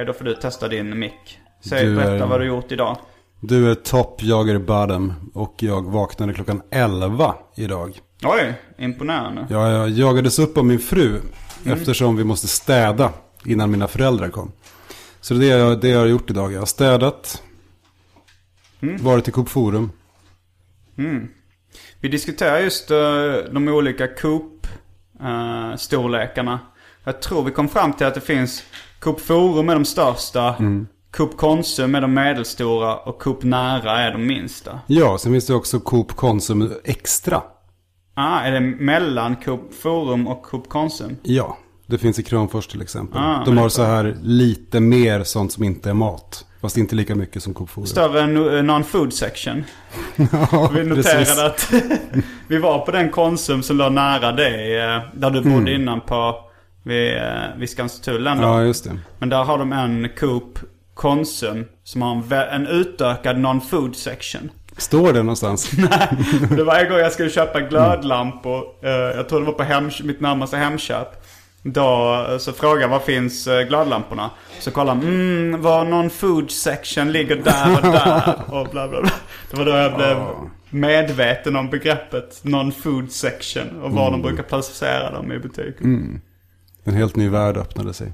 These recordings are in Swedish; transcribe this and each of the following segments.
Okej, då får du testa din mick. Säg, Du berätta är- vad du gjort idag. Du är topp, jag är bottom och jag vaknade klockan 11 idag. Oj, imponerande. Jag, jag jagades upp av min fru eftersom vi måste städa innan mina föräldrar kom. Så det är det jag, det jag har gjort idag. Jag har städat, varit i Coop Forum. Vi diskuterar just eh, de olika Coop-storlekarna. jag tror vi kom fram till att det finns Coop Forum är de största. Coop Konsum är de medelstora och Coop Nära är de minsta. Ja, sen finns det också Coop Konsum Extra. Ah, är det mellan Coop Forum och Coop Konsum? Ja, det finns i Kramfors till exempel. Ah, De har så här lite mer sånt som inte är mat. Fast inte lika mycket som Coop Forum. Större eh, non-food section. ja, Vi precis. noterade att vi var på den Konsum som låg nära dig. eh, Där du bodde innan på vid, eh, vid Skanstullen då. Ja, just det. Men där har de en Coop Konsum som har en, en utökad non-food section. Står det någonstans? Och det varje gång jag skulle köpa glödlampor, eh, jag tror det var på hem, mitt närmaste Hemköp. Då eh, så frågade jag var finns eh, glödlamporna? Så kollade han, mm, var non-food section ligger där och där. och bla bla bla. Det var då jag blev medveten om begreppet non-food section. Och var de brukar placera dem i butiken. En helt ny värld öppnade sig.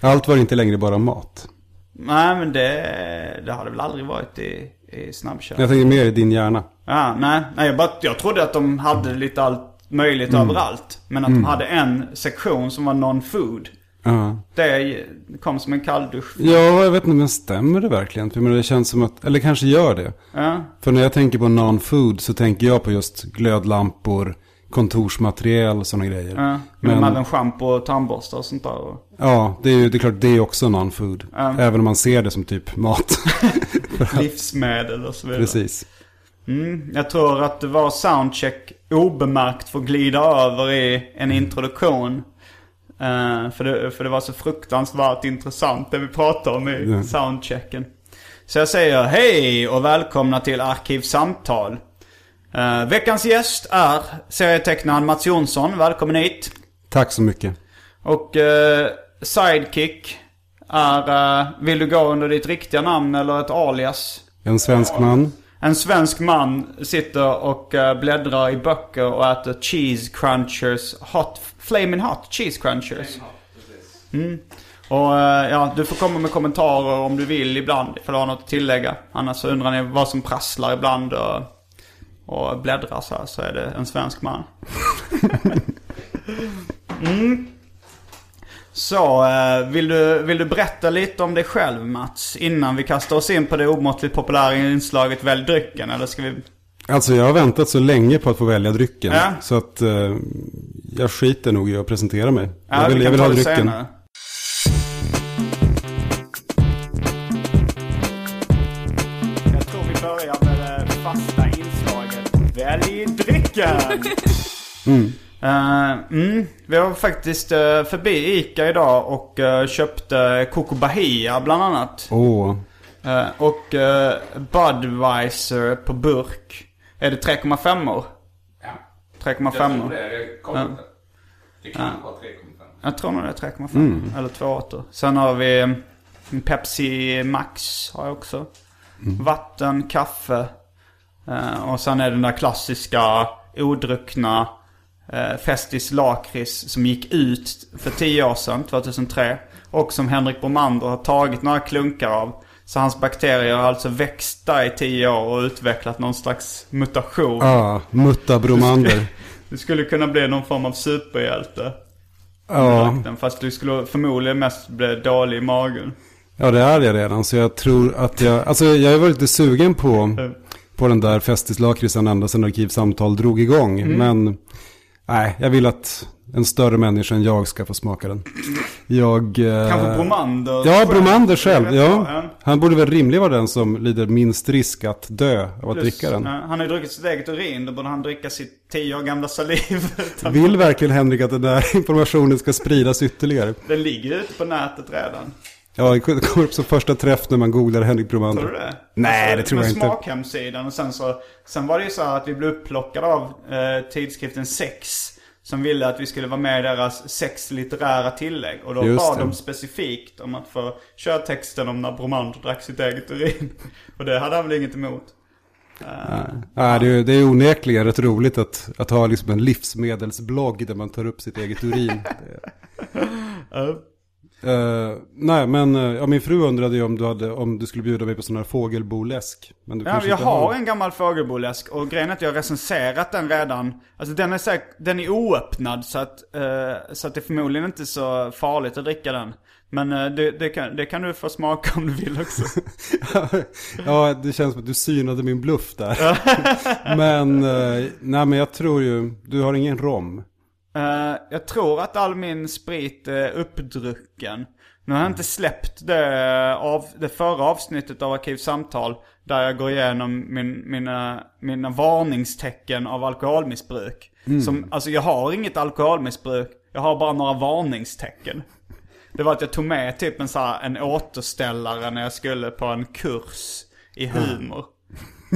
Allt var inte längre bara mat. Nej men det, det har det väl aldrig varit i, i snabbköp. Jag tänker mer i din hjärna. Ja, nej, nej jag, bara, jag trodde att de hade lite allt möjligt överallt. Men att de hade en sektion som var non-food. Ja. Det kom som en kalldusch. Ja, jag vet inte, men stämmer det verkligen? För det känns som att, eller kanske gör det. Ja. För när jag tänker på non-food så tänker jag på just glödlampor, kontorsmaterial och sådana grejer. Ja, men, Men- även schampo och tandborstar och sånt där. Och, Ja, det är ju det är klart det är också non-food. Även om man ser det som typ mat. livsmedel och så vidare. Precis. Mm, jag tror att det var soundcheck obemärkt får glida över i en introduktion. Eh, för, det, för det var så fruktansvärt intressant det vi pratade om i Ja. soundchecken. Så jag säger hej och välkomna till Arkivsamtal. Uh, veckans gäst är serietecknaren Mats Jonsson. Välkommen hit. Tack så mycket. Och eh, sidekick är, eh, vill du gå under ditt riktiga namn eller ett alias? En svensk man. En svensk man sitter och bläddrar i böcker och äter cheese crunchers, hot, flaming hot cheese crunchers. Mm. Och ja, du får komma med kommentarer om du vill ibland, ifall du har något att tillägga. Annars så undrar ni vad som prasslar ibland och, och bläddrar så här, så är det en svensk man. mm. Så, eh, vill du, vill du berätta lite om dig själv Mats? Innan vi kastar oss in på det omåttligt populära inslaget Välj drycken, eller ska vi... Alltså jag har väntat så länge på att få välja drycken. Ja. Så att eh, jag skiter nog i att presentera mig. Ja, jag vi vill, jag vill ha drycken. senare. Inslaget Välj drycken! Eh, mm, vi var faktiskt uh, förbi Ica idag och eh, köpte Coco Bahia bland annat. Eh, och uh, Budweiser på burk. Är det 3,5 år? Ja. 3,5 år. det. Jag kollar inte. Det kan vara 3,5. Jag tror nog det är 3,5 eller 2,8. Sen har vi mm, Pepsi Max har jag också. Vatten, kaffe. Eh, och sen är det den där klassiska odruckna eh, Festis Lakrits som gick ut för 10 år sedan, 2003. Och som Henrik Bromander har tagit några klunkar av. Så hans bakterier har alltså växt där i 10 år och utvecklat någon slags mutation. Ja, Mutta Bromander. Du skulle kunna bli någon form av superhjälte. Ja, Fast du skulle förmodligen mest bli dålig i magen. ja, det är jag redan. Så jag tror att jag... Alltså jag har varit lite sugen på, på den där Festis-lakritsen ända sedan Arkivsamtal drog igång. Mm. Men nej, jag vill att en större människa än jag ska få smaka den. Jag... eh, Kanske Bromander Ja. Bromander själv. Ja. Han borde väl rimligen vara den som lider minst risk att dö av att Plus, dricka den. Han har ju druckit sitt eget urin, då borde han dricka sitt 10 år gamla saliv. Vill verkligen Henrik att den där informationen ska spridas ytterligare? Den ligger ute på nätet redan. Ja, det kommer upp som första träff när man googlar Henrik Tror Bromander. du det? Nej, det tror med jag inte. smakhemsidan och sen så... Sen var det ju så här att vi blev upplockade av eh, tidskriften Sex. Som ville att vi skulle vara med i deras sex litterära tillägg. Och då Just bad det. de specifikt om att få köra texten om när Bromander drack sitt eget urin. Och det hade han väl inget emot. Ja, det, är, det är onekligen rätt roligt att, att ha liksom en livsmedelsblogg där man tar upp sitt eget urin. Eh, nej, men eh, ja, min fru undrade ju om du, hade, om du skulle bjuda mig på sån här fågelboläsk. Men du Ja, jag har en gammal fågelboläsk och grejen är att jag har recenserat den redan. Alltså den är, säk- den är oöppnad så att, eh, så att det är förmodligen inte så farligt att dricka den. Men eh, det, det, kan, det kan du få smaka om du vill också. ja, det känns som att du synade min bluff där. men, nej men jag tror ju, du har ingen rom. Eh, jag tror att all min sprit är uppdrucken. Nu har jag inte släppt det, av, det förra avsnittet av Arkivsamtal. Där jag går igenom min, mina, mina varningstecken av alkoholmissbruk. Som, alltså jag har inget alkoholmissbruk. Jag har bara några varningstecken. Det var att jag tog med typ en, så här, en återställare när jag skulle på en kurs i humor.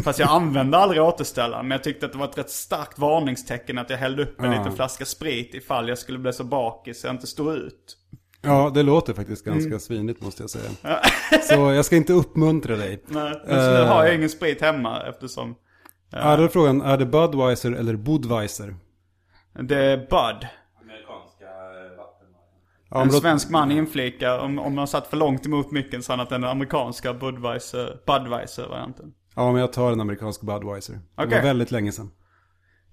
Fast jag använde aldrig återställaren. Men jag tyckte att det var ett rätt starkt varningstecken att jag hällde upp en Ja. liten flaska sprit ifall jag skulle bli så bakis så jag inte stod ut. Ja, det låter faktiskt ganska Mm. svinigt måste jag säga. Så jag ska inte uppmuntra dig. Nej, men så nu har jag ingen sprit hemma eftersom Ja, då är frågan, är det Budweiser eller Budweiser? det är Bud. Amerikanska eh. Ja, En då- svensk man inflikar, om, om man satt för långt emot micken så att den amerikanska Budweiser, Budweiser-varianten. Ja, men jag tar en amerikansk Budweiser. Det Okej. var väldigt länge sedan.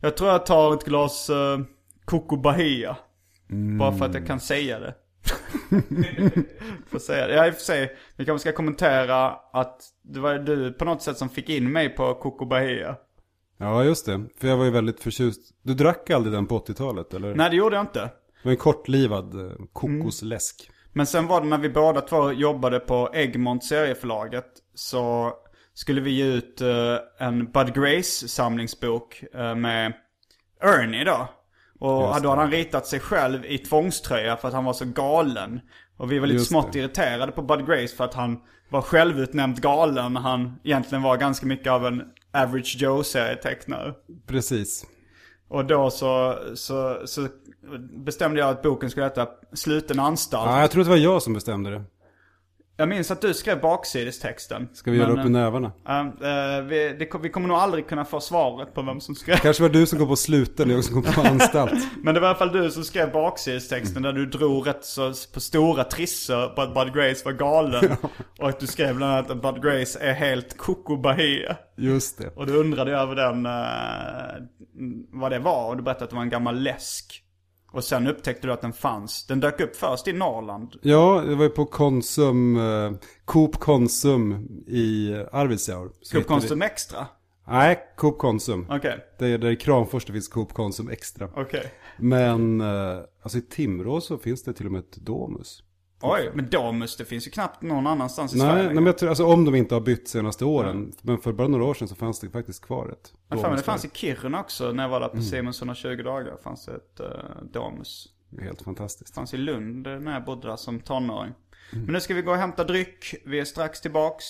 Jag tror jag tar ett glas uh, Coco Bahia. Bara för att jag kan säga det. Får säga det. Ja, i och för sig. Vi kanske ska kommentera att det var du på något sätt som fick in mig på Coco Bahia. Ja, just det. För jag var ju väldigt förtjust. Du drack aldrig den på 80-talet, eller? Nej, det gjorde jag inte. Det var en kortlivad eh, kokosläsk. Men sen var det när vi båda två jobbade på Egmont serieförlaget. Så skulle vi ge ut eh, en Bud Grace samlingsbok eh, med Ernie då. Och Just då hade han ritat sig själv i tvångströja för att han var så galen. Och vi var lite Just smått det. irriterade på Bud Grace för att han var självutnämnt galen han egentligen var ganska mycket av en Average Joe-serietecknare. Precis. Och då så, så, så bestämde jag att boken skulle heta Sluten anstalt. Ja, jag tror att det var jag som bestämde det. Jag minns att du skrev baksidestexten. Ska vi göra Men, upp i nävarna? eh, eh, vi, det, kom- vi kommer nog aldrig kunna få svaret på vem som skrev. Kanske var du som går på sluten och jag som går på anstalt. Men det var i alla fall du som skrev baksidestexten där du drog rätt så på stora trisser på att Bud Grace var galen. Och att du skrev bland annat att Bud Grace är helt Coco Bahia. Just det. Och då undrade över den, eh, vad det var. Och du berättade att det var en gammal läsk. Och sen upptäckte du att den fanns. Den dök upp först i Norrland. Ja, det var ju på Konsum, eh, Coop Konsum i Arvidsjaur. Så Coop Konsum Extra. Nej, Coop Konsum. Okej, Det är där i Kramfors det finns Coop Konsum Extra. okej. Men eh, alltså i Timrå så finns det till och med ett Domus. Oj, men Domus, det finns ju knappt någon annanstans i Nej, Sverige. nej, men jag tror, alltså om de inte har bytt senaste åren. Men för bara några år sedan så fanns det faktiskt kvar ett Ja, fan, men det fanns i Kiruna också när jag var där på Mm. Simons 120 dagar. fanns det ett uh, Domus. Helt fantastiskt. Det fanns i Lund eh, när jag bodde där som tonåring. Mm. Men nu ska vi gå och hämta dryck. Vi är strax tillbaks.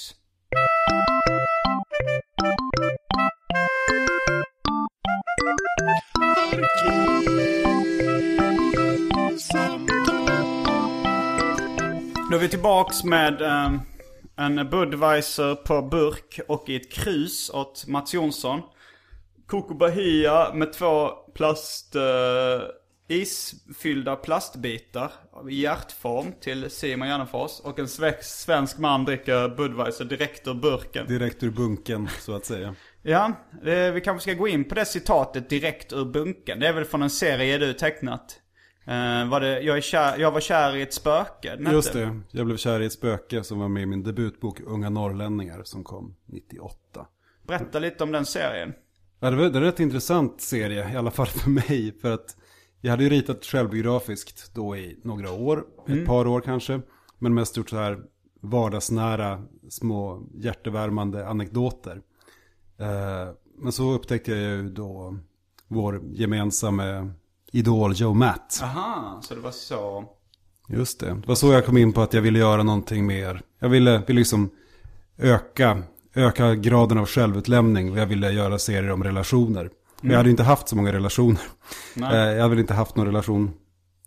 Då är vi tillbaks med eh, en Budweiser på burk och i ett krus åt Mats Jonsson. Coco Bahia med två plast... eh, isfyllda plastbitar i hjärtform till Simon Gärdenfors. Och en svensk, man dricker Budweiser direkt ur burken. Direkt ur bunken, så att säga. Ja, vi kanske ska gå in på det citatet direkt ur bunken. Det är väl från en serie du tecknat? Eh, var det, jag, är kär, jag var kär i ett spöke? den hette. Just det, jag blev kär i ett spöke som var med i min debutbok Unga norrlänningar som kom 98. Berätta lite om den serien. Ja, det, var, en rätt intressant serie, i alla fall för mig. För att jag hade ju ritat självbiografiskt då i några år, ett par år kanske. Men mest gjort så här vardagsnära, små hjärtevärmande anekdoter. Eh, men så upptäckte jag ju då vår gemensamma idol Joe Matt. Aha, så det var så. Just det. Det var så jag kom in på att jag ville göra någonting mer. Jag ville, ville liksom öka, öka graden av självutlämning. Och jag ville göra serier om relationer. Men jag hade inte haft så många relationer. Nej. Eh, Jag hade väl inte haft någon relation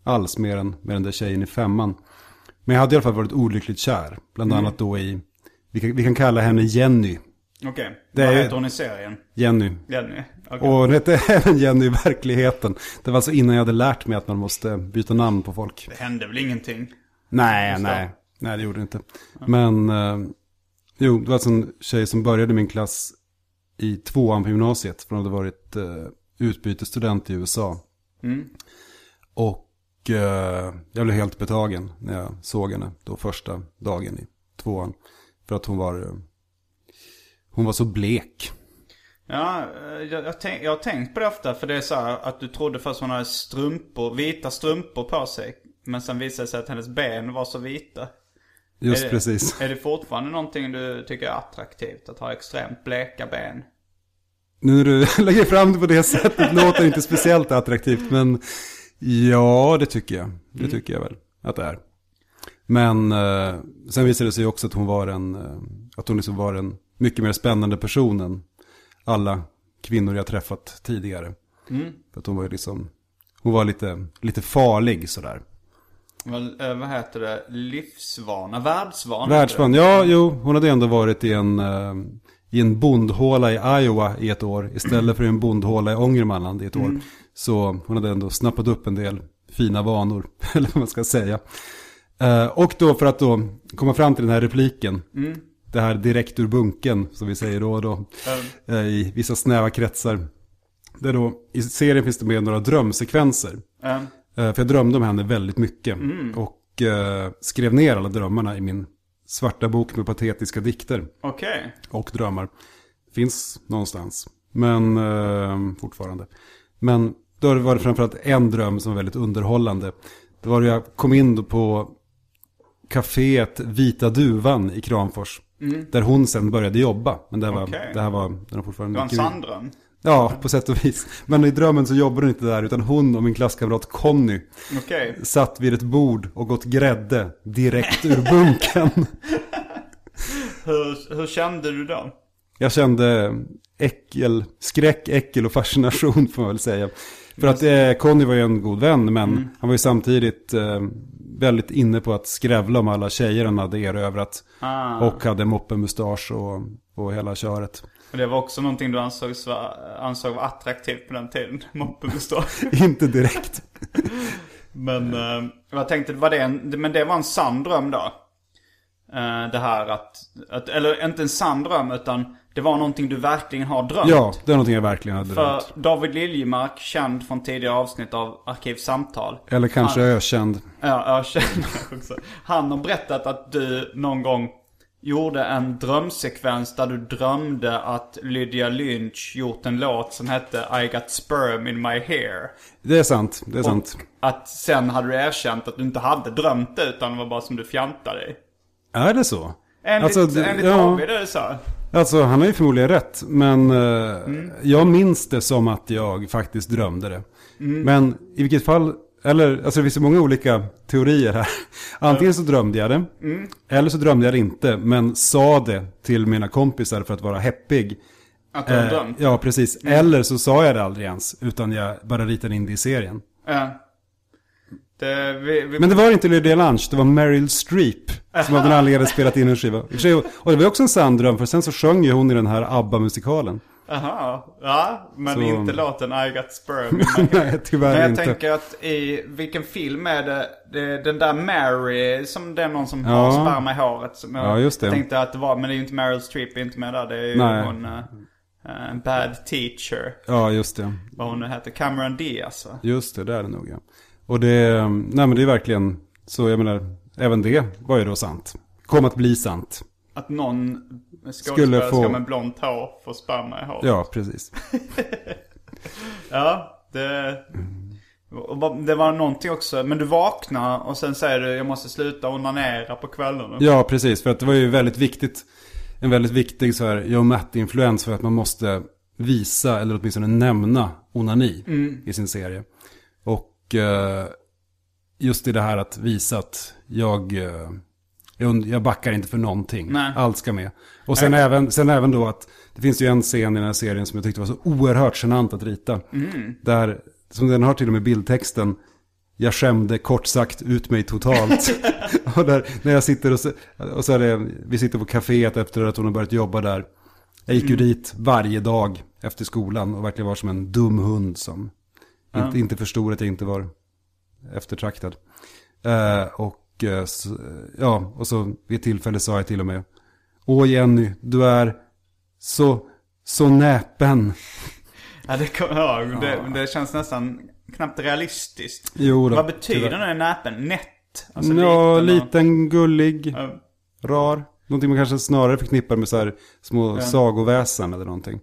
alls mer än med den där tjejen i femman. Men jag hade i alla fall varit olyckligt kär. Bland annat då i, vi kan, vi kan kalla henne Jenny. Okej, Det vad heter hon i serien? Jenny. Jenny? Okej. Och hon hette även Jenny i verkligheten. Det var alltså innan jag hade lärt mig att man måste byta namn på folk. Det hände väl ingenting? Nej, det. nej. Nej, det gjorde det inte. Men, eh, jo, det var alltså en tjej som började min klass i tvåan på gymnasiet. För hon hade varit eh, utbytesstudent i USA. Mm. Och eh, jag blev helt betagen när jag såg henne då första dagen i tvåan. För att hon var, eh, hon var så blek. Ja, eh, jag, jag, tänk, jag har tänkt på det ofta för det är så här att du trodde först hon hade strumpor, vita strumpor på sig. Men sen visade det sig att hennes ben var så vita. Just är det, precis. Är det fortfarande någonting du tycker är attraktivt? Att ha extremt bleka ben? Nu när du lägger fram det på det sättet låter det inte speciellt attraktivt. Men ja, det tycker jag. Det tycker jag väl att det är. Men eh, sen visade det sig också att hon var en, eh, att hon liksom var en mycket mer spännande person än alla kvinnor jag träffat tidigare. För att hon var ju liksom, hon var lite, lite farlig sådär. Vad, eh, vad heter det? Livsvana? Världsvan? Världsvan, ja, jo, hon hade ändå varit i en, eh, i en bondhåla i Iowa i ett år istället för en bondhåla i Ångermanland i ett år. Så hon hade ändå snappat upp en del fina vanor, eller vad man ska säga. Eh, och då för att då komma fram till den här repliken, det här direkt ur bunken, som vi säger då och då, eh, i vissa snäva kretsar. Där då, i serien finns det med några drömsekvenser. Eh, För jag drömde om henne väldigt mycket. Och eh, skrev ner alla drömmarna i min svarta bok med patetiska dikter. Okej. Och drömmar. Finns någonstans. Men eh, fortfarande. Men då var det framförallt en dröm som var väldigt underhållande. Det var då jag kom in på kaféet Vita Duvan i Kramfors. Där hon sen började jobba. Men det här var, Okej. det här var, den var fortfarande Det var en sanddröm? Ja, på sätt och vis. Men i drömmen så jobbar hon inte där, utan hon och min klasskamrat Conny Okej. satt vid ett bord och gått grädde direkt ur bunken. Hur, hur kände du då? Jag kände äckel, skräck, äckel och fascination får man väl säga. För att eh, Conny var ju en god vän, men Mm. han var ju samtidigt eh, väldigt inne på att skrävla om alla tjejer han hade erövrat. Ah. Och hade moppemustasch och, och hela köret. Och det var också någonting du ansåg, ansåg var attraktivt på den tiden? Moppemustasch? inte direkt. Men eh, jag tänkte, var det en, men det var en sann dröm då? Eh, det här att, att, eller inte en sann dröm utan det var någonting du verkligen har drömt. Ja, det är någonting jag verkligen För drömt. David Liljemark, känd från tidigare avsnitt av Arkivsamtal. Eller kanske han, ökänd. Ja, känner också. Han har berättat att du någon gång gjorde en drömsekvens där du drömde att Lydia Lynch gjort en låt som hette I got sperm in my hair. Det är sant, det är sant. Och att sen hade du erkänt att du inte hade drömt det utan det var bara som du fjantade dig. Är det så? Enligt, Alltså, enligt ja. David är det så. Alltså han har ju förmodligen rätt. Men eh, jag minns det som att jag faktiskt drömde det. Men i vilket fall, eller alltså det finns ju många olika teorier här. Antingen så drömde jag det. Eller så drömde jag det inte. Men sa det till mina kompisar för att vara heppig. Att du Eh, drömt. ja, precis. Eller så sa jag det aldrig ens. Utan jag bara ritade in det i serien. Ja. Det, vi, vi, Men det var inte Lydia Lunch, det var Meryl Streep. Som av någon anledning hade spelat in en skiva. Och det var också en sann dröm, för sen så sjöng ju hon i den här ABBA-musikalen. Jaha, ja. Men Så- inte låten I got sperm Nej, tyvärr Men jag inte. tänker att i vilken film är det, det den där Mary som det är någon som Ja. har sperma i håret. Som jag Ja, just det. tänkte att det var, men det är ju inte Meryl Streep inte med där. Det är ju Nej. hon, en bad teacher. Ja, just det. Vad hon nu heter, Cameron Diaz va? Just det, det är det nog ja. Och det, nej men det är verkligen, så jag menar, även det var ju då sant. Kom att bli sant. Att någon skådespelerska få- med blont hår får sperma i håret. Ja, precis. Ja, det... Det var någonting också, men du vaknar och sen säger du jag måste sluta onanera på kvällarna. Ja, precis. För att det var ju väldigt viktigt, en väldigt viktig så här Joe Matt-influens för att man måste visa, eller åtminstone nämna, onani i sin serie. Och just i det här att visa att jag, eh, jag, backar inte för någonting. Nej. Allt ska med. Och sen även, sen även då att det finns ju en scen i den här serien som jag tyckte var så oerhört genant att rita. Där, som den har till och med bildtexten, jag skämde kort sagt ut mig totalt. och där, när jag sitter och så, och så är det, vi sitter på kaféet efter att hon har börjat jobba där. Jag gick ju dit varje dag efter skolan och verkligen var som en dum hund som inte, inte förstod att jag inte var eftertraktad. Eh, och, eh, så, ja, och så vid ett tillfälle sa jag till och med, Åh Jenny, du är så, så näpen. Ja, det ihåg. Det, det känns nästan knappt realistiskt. Jo då, Vad betyder tyvärr. den näpen? Nätt? Alltså ja, och- liten, gullig, Ja. rar. Någonting man kanske snarare förknippar med så här små sagoväsen eller någonting.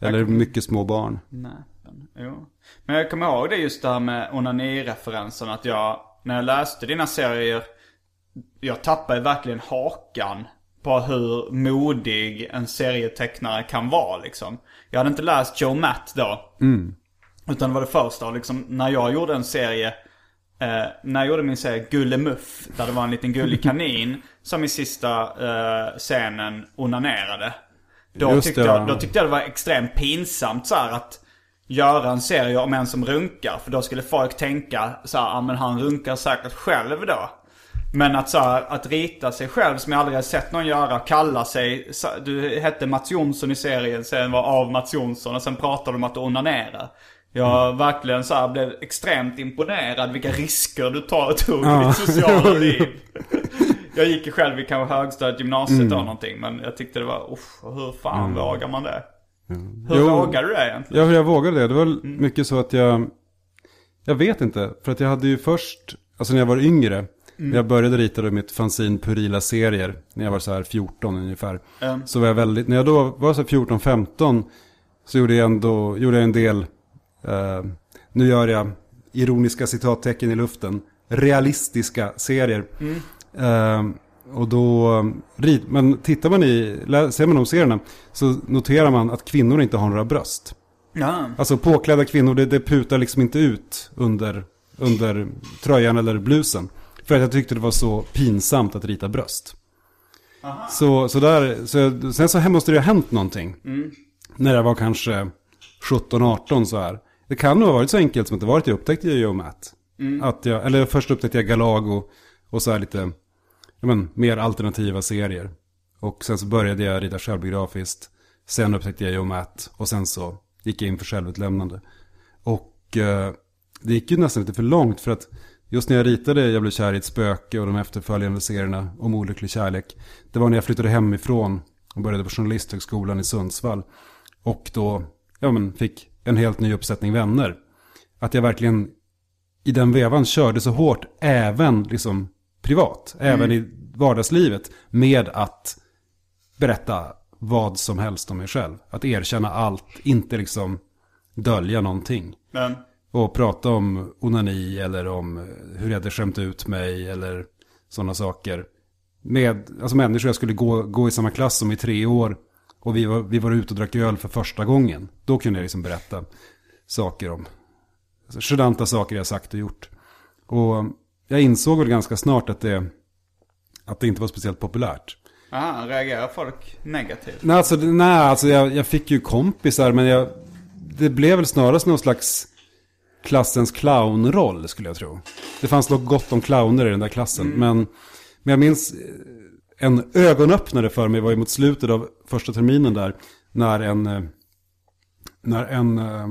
Eller mycket små barn. Näpen, jo. Men jag kommer ihåg det just det här med onani-referensen. Att jag, när jag läste dina serier, jag tappade verkligen hakan på hur modig en serietecknare kan vara liksom. Jag hade inte läst Joe Matt då. Utan det var det första, liksom, när jag gjorde en serie Eh, när jag gjorde min serie Gullemuff, där det var en liten gullig kanin som i sista eh, scenen onanerade. Då Just tyckte, det, jag, ja. då tyckte jag det var extremt pinsamt så här att göra en serie om en som runkar. För då skulle folk tänka så här, ah, men han runkar säkert själv då. Men att så här, att rita sig själv som jag aldrig har sett någon göra, kalla sig, så- du hette Mats Jonsson i serien, sen var av Mats Jonsson och sen pratade de om att du onanerar. Jag verkligen så här blev extremt imponerad vilka risker du tar tog i Ja. ditt sociala liv. Jag gick ju själv i kanske högstadiet, gymnasiet eller någonting. Men jag tyckte det var, uff, hur fan vågar man det? Hur Jo. vågar du det egentligen? Ja, jag vågade det. Det var mycket så att jag... Jag vet inte. För att jag hade ju först, alltså när jag var yngre. När jag började rita då mitt fanzine Purila serier. När jag var så här 14 ungefär. Mm. Så var jag väldigt, när jag då var så här 14-15. Så gjorde jag ändå, gjorde jag en del, eh, nu gör jag ironiska citattecken i luften. Realistiska serier. Eh, och då, men tittar man i, ser man de serierna. Så noterar man att kvinnor inte har några bröst. Ja. Alltså påklädda kvinnor, det, det putar liksom inte ut under, under tröjan eller blusen. För att jag tyckte det var så pinsamt att rita bröst. Så, så där, så, sen så här måste det ha hänt någonting. När jag var kanske 17-18 så här. Det kan nog ha varit så enkelt som att det var att jag upptäckte Joe Matt. Att jag, eller först upptäckte jag Galago och så här lite, men, mer alternativa serier. Och sen så började jag rita självbiografiskt. Sen upptäckte jag Joe Matt och sen så gick jag in för självutlämnande. Och eh, det gick ju nästan lite för långt för att just när jag ritade Jag blev kär i ett spöke och de efterföljande serierna om olycklig kärlek. Det var när jag flyttade hemifrån och började på journalisthögskolan i Sundsvall. Och då ja, men, fick en helt ny uppsättning vänner. Att jag verkligen i den vevan körde så hårt även liksom privat. Även i vardagslivet med att berätta vad som helst om mig själv. Att erkänna allt, inte liksom dölja någonting. Men, Och prata om onani eller om eh, hur jag hade skämt ut mig eller sådana saker. Med alltså människor jag skulle gå, gå i samma klass som i tre år. Och vi var, vi var ute och drack öl för första gången. Då kunde jag liksom berätta saker om, alltså, genanta saker jag sagt och gjort. Och jag insåg väl ganska snart att det, att det inte var speciellt populärt. aha, reagerar folk negativt? Nej, alltså, nej, alltså jag, jag fick ju kompisar, men jag, det blev väl snarast någon slags klassens clownroll, skulle jag tro. Det fanns nog gott om clowner i den där klassen, men, men jag minns eh, en ögonöppnare för mig var ju mot slutet av första terminen där, när en, eh, när en eh,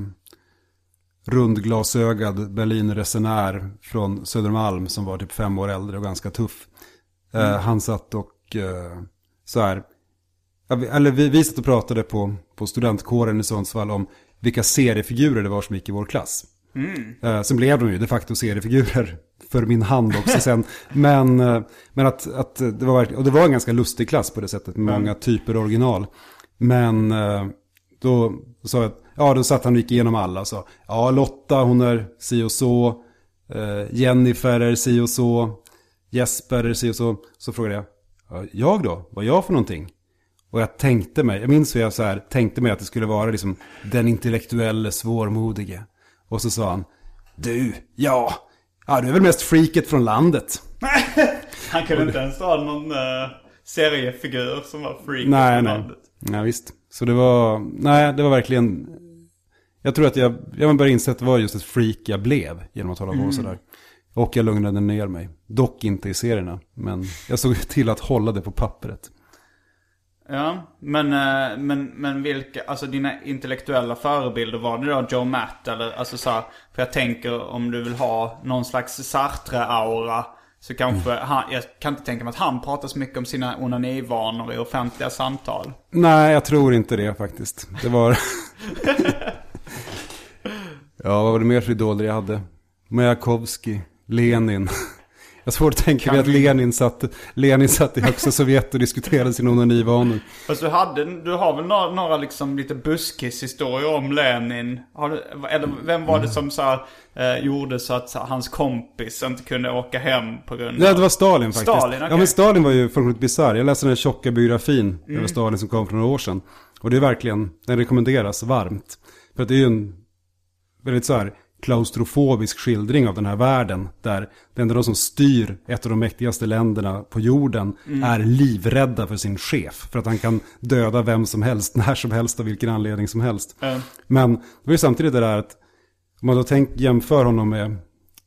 rundglasögad Berlinresenär från Södermalm som var typ fem år äldre och ganska tuff. Eh, han satt och eh, så här, eller vi, vi satt och pratade på, på studentkåren i Sundsvall om vilka seriefigurer det var som gick i vår klass. Eh, sen blev de ju de facto seriefigurer för min hand också sen. Men, men att, att det var, och det var en ganska lustig klass på det sättet, med många typer original. Men då sa jag, ja då satt han och gick igenom alla och sa, ja Lotta hon är si och så, eh, Jennifer är si och så, Jesper är si och så. Så frågade jag, ja, jag då? Vad är jag för någonting? Och jag tänkte mig, jag minns hur jag så här tänkte mig att det skulle vara liksom den intellektuelle svårmodige. Och så sa han, du, ja, ja du är väl mest freaket från landet. Han kunde inte ens dra någon uh, seriefigur som var freak Nej, från nej. landet. Nej, visst. Så det var, nej, det var verkligen, jag tror att jag, jag började inse att det var just ett freak jag blev genom att hålla på sådär. Och jag lugnade ner mig. Dock inte i serierna, men jag såg till att hålla det på pappret. Ja, men, eh, men, men vilka, alltså dina intellektuella förebilder, var det då Joe Matt eller, alltså så här, för jag tänker om du vill ha någon slags Sartre-aura så kanske han, jag kan inte tänka mig att han pratar så mycket om sina onanivanor i offentliga samtal. Nej, jag tror inte det faktiskt. Det var... ja, vad var det mer för idoler jag hade? Majakovskij, Lenin. Jag har svårt att tänka mig att Lenin satt, Lenin satt i högsta Sovjet och diskuterade sina onanivanor. Fast du, hade, du har väl några, några liksom lite buskis-historier om Lenin? Du, eller vem var det som så här, eh, gjorde så att så hans kompis inte kunde åka hem på grund Nej, det var Stalin faktiskt. Stalin, okej. Ja, men Stalin var ju fullkomligt bisarr. Jag läste den här tjocka biografin över Stalin som kom för några år sedan. Och det är verkligen, den rekommenderas varmt. För det är ju en väldigt så här klaustrofobisk skildring av den här världen. Där det enda de som styr ett av de mäktigaste länderna på jorden är livrädda för sin chef. För att han kan döda vem som helst, när som helst, av vilken anledning som helst. Mm. Men det var ju samtidigt det där att, om man då tänk, jämför honom med,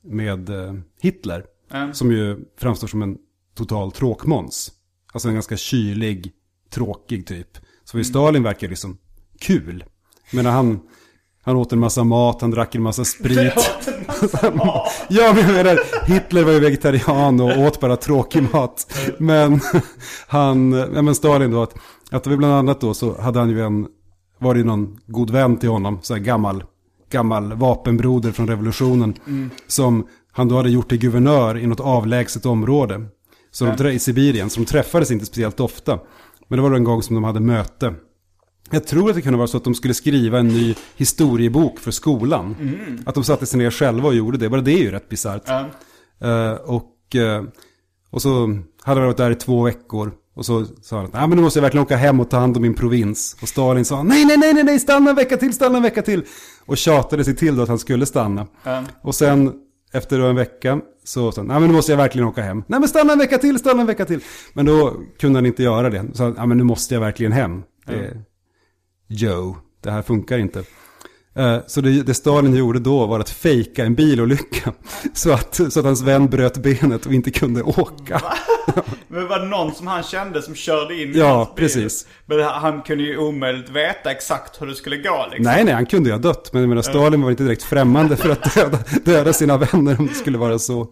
med eh, Hitler, Mm. som ju framstår som en total tråkmåns. Alltså en ganska kylig, tråkig typ. Så Mm. ju Stalin verkar liksom kul. Men när han, han åt en massa mat, han drack en massa sprit. ja, men jag menar, Hitler var ju vegetarian och åt bara tråkig mat. Men han, ja, men Stalin då, att, att var bland annat då så hade han ju en, var det ju någon god vän till honom, så här gammal, gammal vapenbroder från revolutionen. Som han då hade gjort till guvernör i något avlägset område. Så de, I Sibirien, så de träffades inte speciellt ofta. Men det var då en gång som de hade möte. Jag tror att det kunde vara så att de skulle skriva en ny historiebok för skolan. Att de satte sig ner själva och gjorde det. Bara det är ju rätt bisarrt. Ja. Eh, och, eh, och så hade de varit där i två veckor. Och så sa han att Nej, men nu måste jag verkligen åka hem och ta hand om min provins. Och Stalin sa nej, nej, nej, nej, nej, stanna en vecka till, stanna en vecka till. Och tjatade sig till då att han skulle stanna. Ja. Och sen efter en vecka så sa han, nej men nu måste jag verkligen åka hem. Nej men stanna en vecka till, stanna en vecka till. Men då kunde han inte göra det. Så han, nej men nu måste jag verkligen hem. Det, Joe, det här funkar inte. Eh, Så det, det Stalin gjorde då var att fejka en bilolycka. Så att, så att hans vän bröt benet och inte kunde åka. Men var det någon som han kände som körde in i Ja, hans bil? precis. Men han kunde ju omöjligt veta exakt hur det skulle gå liksom. Nej, nej, han kunde ju ha dött. Men menar, Stalin var inte direkt främmande för att döda, döda sina vänner om det skulle vara så.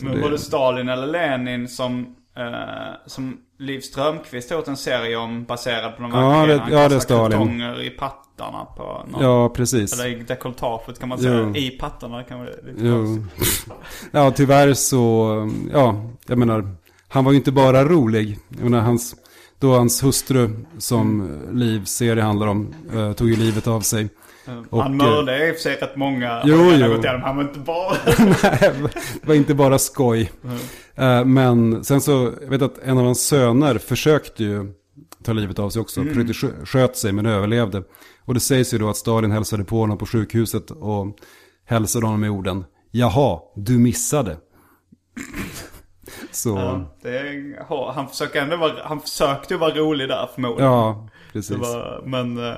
Men det- var det Stalin eller Lenin som, eh, som Liv Strömquist har gjort en serie om baserad på de Ja, verkliga det- ja, det är kastar Stalin. kartonger i pattarna på någon. Ja, precis. Eller i dekolletaget kan man säga. Jo. I pattarna kan man lite Jo. Ja, tyvärr så, ja, jag menar, han var ju inte bara rolig. Jag menar, hans, då hans hustru, som Liv serie handlar om, eh, tog ju livet av sig. Och, han eh, mördade i och för sig rätt många. Jo, jo. Han var inte bara... Nej, det var inte bara skoj. Eh, Men sen så, jag vet att en av hans söner försökte ju ta livet av sig också. Försökte skö- sköt sig men överlevde. Och det sägs ju då att Stalin hälsade på honom på sjukhuset och hälsade honom med orden Jaha, du missade. Så, ja, Ja, det är, han försöker ändå vara, han försökte vara rolig där förmodligen. precis. Det var, men eh,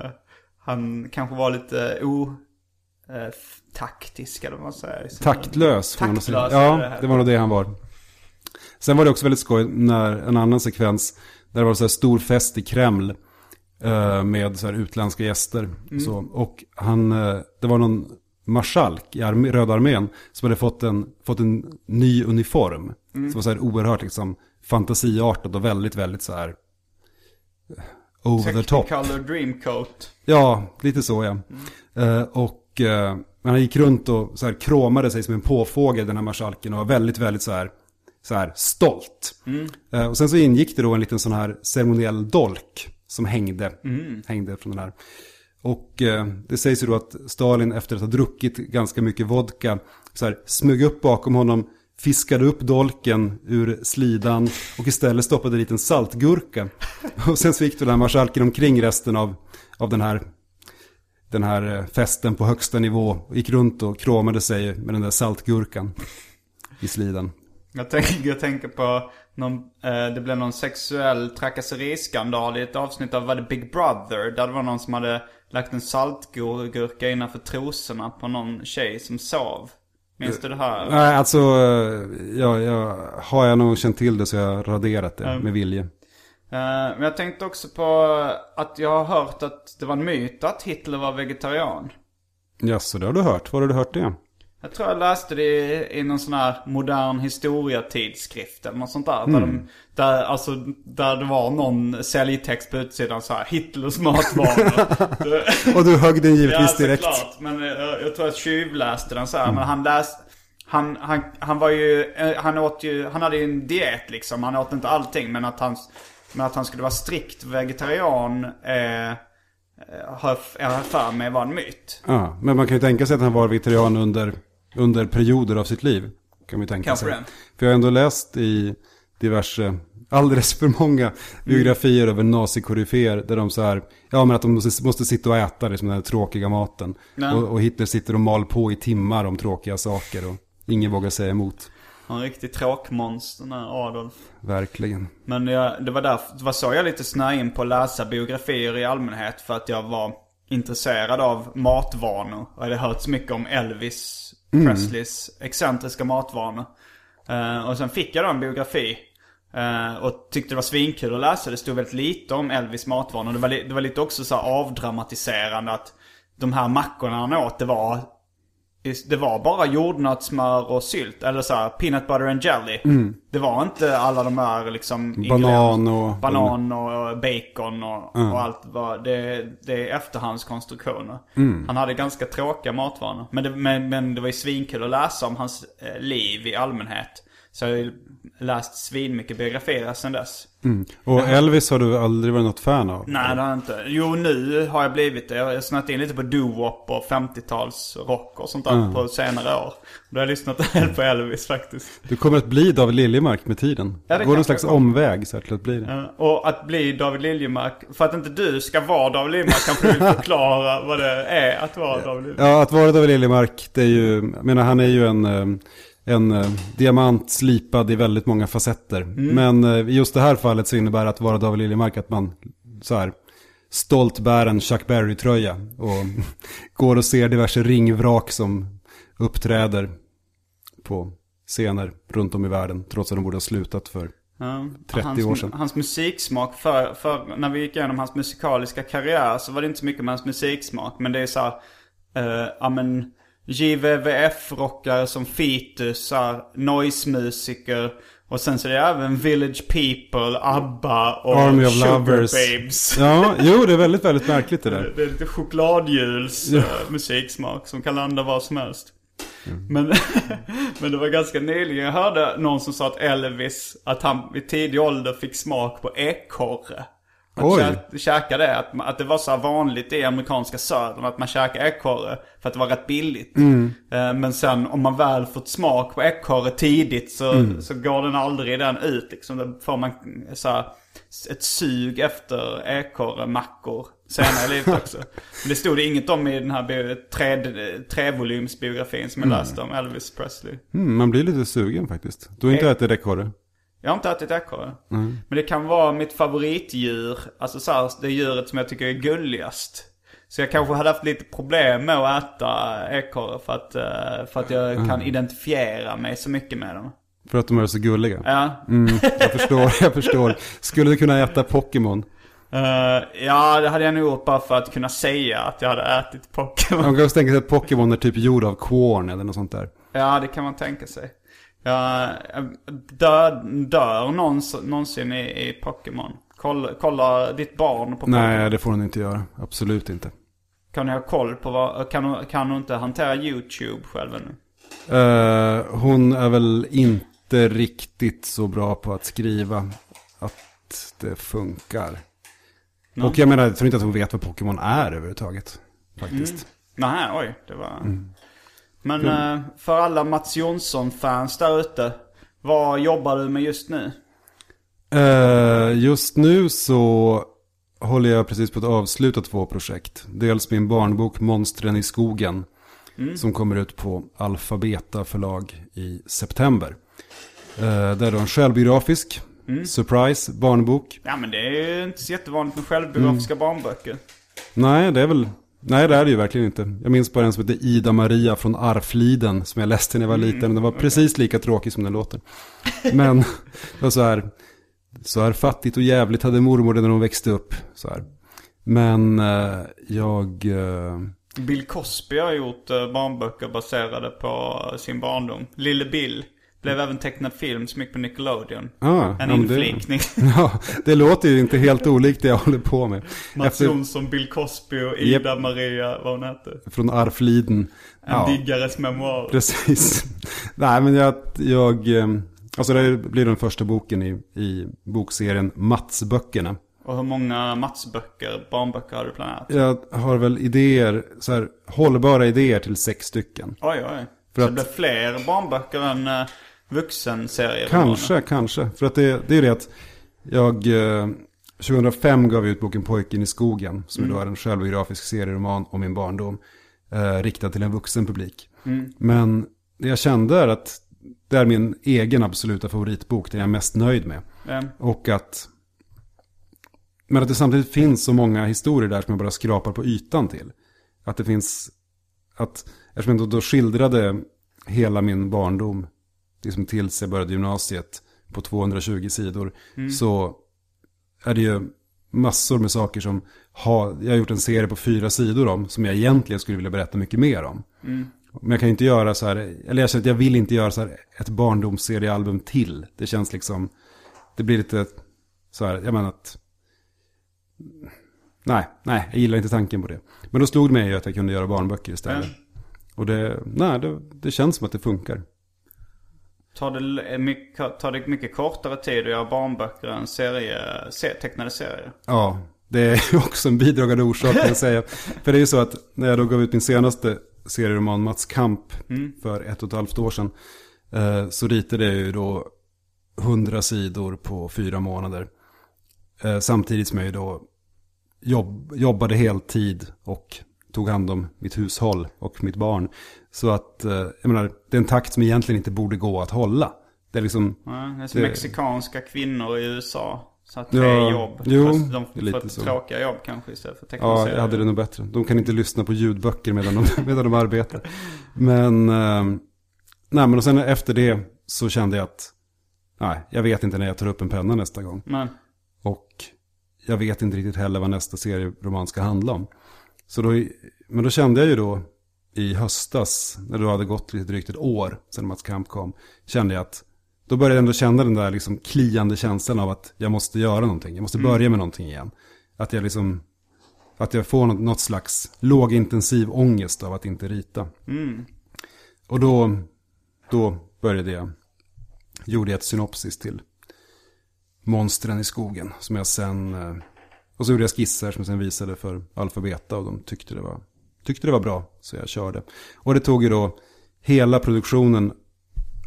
han kanske var lite otaktisk eller vad man säger. Taktlös. Taktlös det Ja, här. det var nog det han var. Sen var det också väldigt skoj när en annan sekvens där det var så här stor fest i Kreml. eh, med så här utländska gäster. Så, och han, eh, det var någon marskalk i armé, Röda armén som hade fått en, fått en ny uniform. Som var så här oerhört liksom, fantasiartad och väldigt, väldigt så här eh, over the top. Technicolor Dreamcoat. Ja, lite så ja. Eh, och eh, han gick runt och så här kromade sig som en påfågel den här marskalken och var väldigt, väldigt så här, så här stolt. Eh, och sen så ingick det då en liten sån här ceremoniell dolk som hängde, hängde från den här. Och eh, det sägs ju då att Stalin efter att ha druckit ganska mycket vodka så här, smög upp bakom honom, fiskade upp dolken ur slidan och istället stoppade dit en saltgurka. Och sen så gick den här marskalken omkring resten av, av den här den här eh, festen på högsta nivå. Gick runt och kråmade sig med den där saltgurkan i slidan. Jag tänker, jag tänker på någon, eh, det blev någon sexuell trakasseriskandal i ett avsnitt av, var det Big Brother? Där det var någon som hade lagt en saltgurka innanför trosorna på någon tjej som sov. Minns du det här? Nej, alltså, eh, ja, ja, har jag nog känt till det så har jag raderat det med vilje. Eh, men jag tänkte också på att jag har hört att det var en myt att Hitler var vegetarian. Ja, så det har du hört. Var har du hört det? Jag tror jag läste det i, i någon sån här modern historiatidskrift eller något sånt där. Där, de, där, alltså, där det var någon säljtext på utsidan så här, Hitlers matvanor. Det- Och du högg den ja, givetvis direkt. såklart. Men eh, jag, jag tror jag tjuvläste den så här. Men han läste, han, han, han var ju, eh, han åt ju, han hade ju en diet liksom. Han åt inte allting. Men att han, men att han skulle vara strikt vegetarian eh, eh, har jag för mig var en myt. Ja, men man kan ju tänka sig att han var vegetarian under, under perioder av sitt liv. Kan man tänka sig. För jag har ändå läst i diverse, alldeles för många biografier över nazikoryféer. Där de så här, ja men att de måste, måste sitta och äta liksom den här tråkiga maten. Och, och Hitler sitter och mal på i timmar om tråkiga saker. Och ingen vågar säga emot. Han är en riktig tråkmonster den här Adolf. Verkligen. Men jag, det var därför, det var så jag lite snöade in på att läsa biografier i allmänhet. För att jag var intresserad av matvanor. Och jag hade hört så mycket om Elvis Mm. Presleys excentriska matvanor. Uh, eh, och sen fick jag då en biografi. Uh, och tyckte det var svinkul att läsa. Det stod väldigt lite om Elvis matvanor. Det var, li- det var lite också så här avdramatiserande att de här mackorna han åt, det var det var bara jordnötssmör och sylt. Eller så här, peanut butter and jelly. Det var inte alla de här liksom... Banan och- Banan och bacon och, och allt. Var, det, det är efterhandskonstruktioner. Han hade ganska tråkiga matvanor. Men det, men, men det var ju svinkul att läsa om hans eh, liv i allmänhet. Så jag läst svinmycket biografier sedan dess. Och Elvis har du aldrig varit något fan av? Nej det har jag inte. Jo nu har jag blivit det. Jag har snöat in lite på doo-wop och 50-tals rock och sånt där på senare år. Då har jag lyssnat en del på Elvis faktiskt. Du kommer att bli David Liljemark med tiden. Ja, det Går en slags jag omväg så här till att bli det. Ja, Och att bli David Liljemark. För att inte du ska vara David Liljemark kanske du vill förklara vad det är att vara David Liljemark. Ja, att vara David Liljemark, det är ju, jag menar han är ju en, eh, en eh, diamant slipad i väldigt många facetter. Men eh, just det här fallet så innebär att vara David Liljemark att man så här stolt bär en Chuck Berry-tröja och går och ser diverse ringvrak som uppträder på scener runt om i världen, trots att de borde ha slutat för Ja, 30 hans, år sedan. Hans musiksmak, för, för när vi gick igenom hans musikaliska karriär så var det inte så mycket med hans musiksmak. Men det är så här, eh, ja men JVVF-rockare som här, noise-musiker. Och sen så är det även Village People, ABBA och Army of Sugar Lovers. Babes. Ja, jo det är väldigt, väldigt märkligt det där. Det är lite chokladhjuls eh, musiksmak som kan landa var som helst. Men, men det var ganska nyligen jag hörde någon som sa att Elvis, att han vid tidig ålder fick smak på ekorre. Att Oj. kä- käka det, att, att det var så vanligt i amerikanska södern att man käkar ekorre för att det var rätt billigt. Eh, Men sen om man väl fått smak på ekorre tidigt så, så går den aldrig den ut liksom. Då får man så här, ett sug efter ekorremackor senare i livet också. Men det stod det inget om i den här tre- trevolymsbiografin som jag läste om Elvis Presley. Mm, man blir lite sugen faktiskt. Du har inte Eh. ätit ekorre? Jag har inte ätit ekorre. Men det kan vara mitt favoritdjur. Alltså så här, det djuret som jag tycker är gulligast. Så jag kanske hade haft lite problem med att äta ekorre för att, eh, för att jag kan identifiera mig så mycket med dem. För att de är så gulliga? Ja, Mm, jag förstår, jag förstår. Skulle du kunna äta Pokémon? Eh, ja, det hade jag nog gjort bara för att kunna säga att jag hade ätit Pokémon. Man kan också tänka sig att Pokémon är typ gjord av korn eller något sånt där. Ja, det kan man tänka sig. Ja, dör, dör någons, någonsin i, i Pokémon? Kolla, kolla ditt barn på Pokémon. Nej, det får hon inte göra. Absolut inte. Kan ni ha koll på vad, kan hon, kan hon inte hantera YouTube själv ännu? Eh, hon är väl inte riktigt så bra på att skriva att det funkar. Och jag menar, jag tror inte att hon vet vad Pokémon är överhuvudtaget. Faktiskt. Nej, oj, det var... Men eh, för alla Mats Jonsson-fans där ute. Vad jobbar du med just nu? Eh, just nu så håller jag precis på att avsluta två projekt. Dels min barnbok Monstren i skogen. Som kommer ut på Alfabeta förlag i september. Eh, det är då en självbiografisk, surprise, barnbok. Ja men det är ju inte så jättevanligt med självbiografiska barnböcker. Nej, det är väl... Nej, det är det ju verkligen inte. Jag minns bara en som heter Ida Maria från Arfliden som jag läste när jag var liten. Den var precis lika tråkig som den låter. Men det var så här... Så här fattigt och jävligt hade mormor det när hon växte upp. Så här. Men eh, jag... Eh, Bill Cosby har gjort eh, barnböcker baserade på sin barndom. Lille Bill. Blev även tecknad film som gick på Nickelodeon. ah, En men det- inflikning. Ja, det låter ju inte helt olikt det jag håller på med. Mats Efter, Jonsson, Bill Cosby och Ida Maria, vad hon hette. från Arfliden. En Ja. diggares memoar. Precis. Nej, men jag, jag eh, alltså det blir den första boken i, i bokserien Matsböckerna. Och hur många Mats-böcker, barnböcker har du planerat? Jag har väl idéer, så här, hållbara idéer till sex stycken. Oj, oj. För så att- det blir fler barnböcker än vuxenserier? Kanske, kanske. För att det, det är det att jag, eh, 2005 gav jag ut boken Pojken i skogen, som Mm. då är en självbiografisk serieroman om min barndom, eh, riktad till en vuxen publik. Mm. Men det jag kände är att det är min egen absoluta favoritbok, den jag är mest nöjd med. Ja. Och att... Men att det samtidigt finns så många historier där som jag bara skrapar på ytan till. Att det finns... Att, eftersom jag då, då skildrade hela min barndom, liksom tills jag började gymnasiet, på 220 sidor, så är det ju massor med saker som har, jag har gjort en serie på fyra sidor om, som jag egentligen skulle vilja berätta mycket mer om. Men jag kan inte göra så här, eller jag känner att jag vill inte göra så här ett barndomsseriealbum till. Det känns liksom, det blir lite så här, jag menar att, nej, nej, jag gillar inte tanken på det. Men då slog det mig att jag kunde göra barnböcker istället. Och det, nej, det, det känns som att det funkar. Tar det, mycket, tar det mycket kortare tid att göra barnböcker än serie, se, tecknade serier? Ja, det är också en bidragande orsak kan jag säga. För det är ju så att när jag då gav ut min senaste serieroman Mats Kamp för ett och ett halvt år sedan. eh, Så ritade jag ju då hundra sidor på fyra månader. Eh, Samtidigt som jag ju då jobb, jobbade heltid och tog hand om mitt hushåll och mitt barn. Så att, eh, jag menar, det är en takt som egentligen inte borde gå att hålla. Det är liksom, Ja, det är som Det- mexikanska kvinnor i USA. Så att tre Ja, jobb. jo, Fast de är lite får så. tråkiga jobb kanske istället för tecknade Ja, jag hade det nog bättre. De kan inte lyssna på ljudböcker medan de, medan de arbetar. Men, eh, nej men och sen efter det så kände jag att, nej, jag vet inte när jag tar upp en penna nästa gång. Men, Och jag vet inte riktigt heller vad nästa serieroman ska handla om. Så då, men då kände jag ju då i höstas, när det hade gått lite drygt ett år sedan Mats Kamp kom, kände jag att då började jag ändå känna den där liksom kliande känslan av att jag måste göra någonting. Jag måste börja med någonting igen. Att jag liksom, att jag får något, något slags lågintensiv ångest av att inte rita. Och då, då började jag, gjorde jag ett synopsis till Monstren i skogen. Som jag sen, eh, och så gjorde jag skisser som jag sen visade för Alfabeta och de tyckte det var, tyckte det var bra. Så jag körde. Och det tog ju då, hela produktionen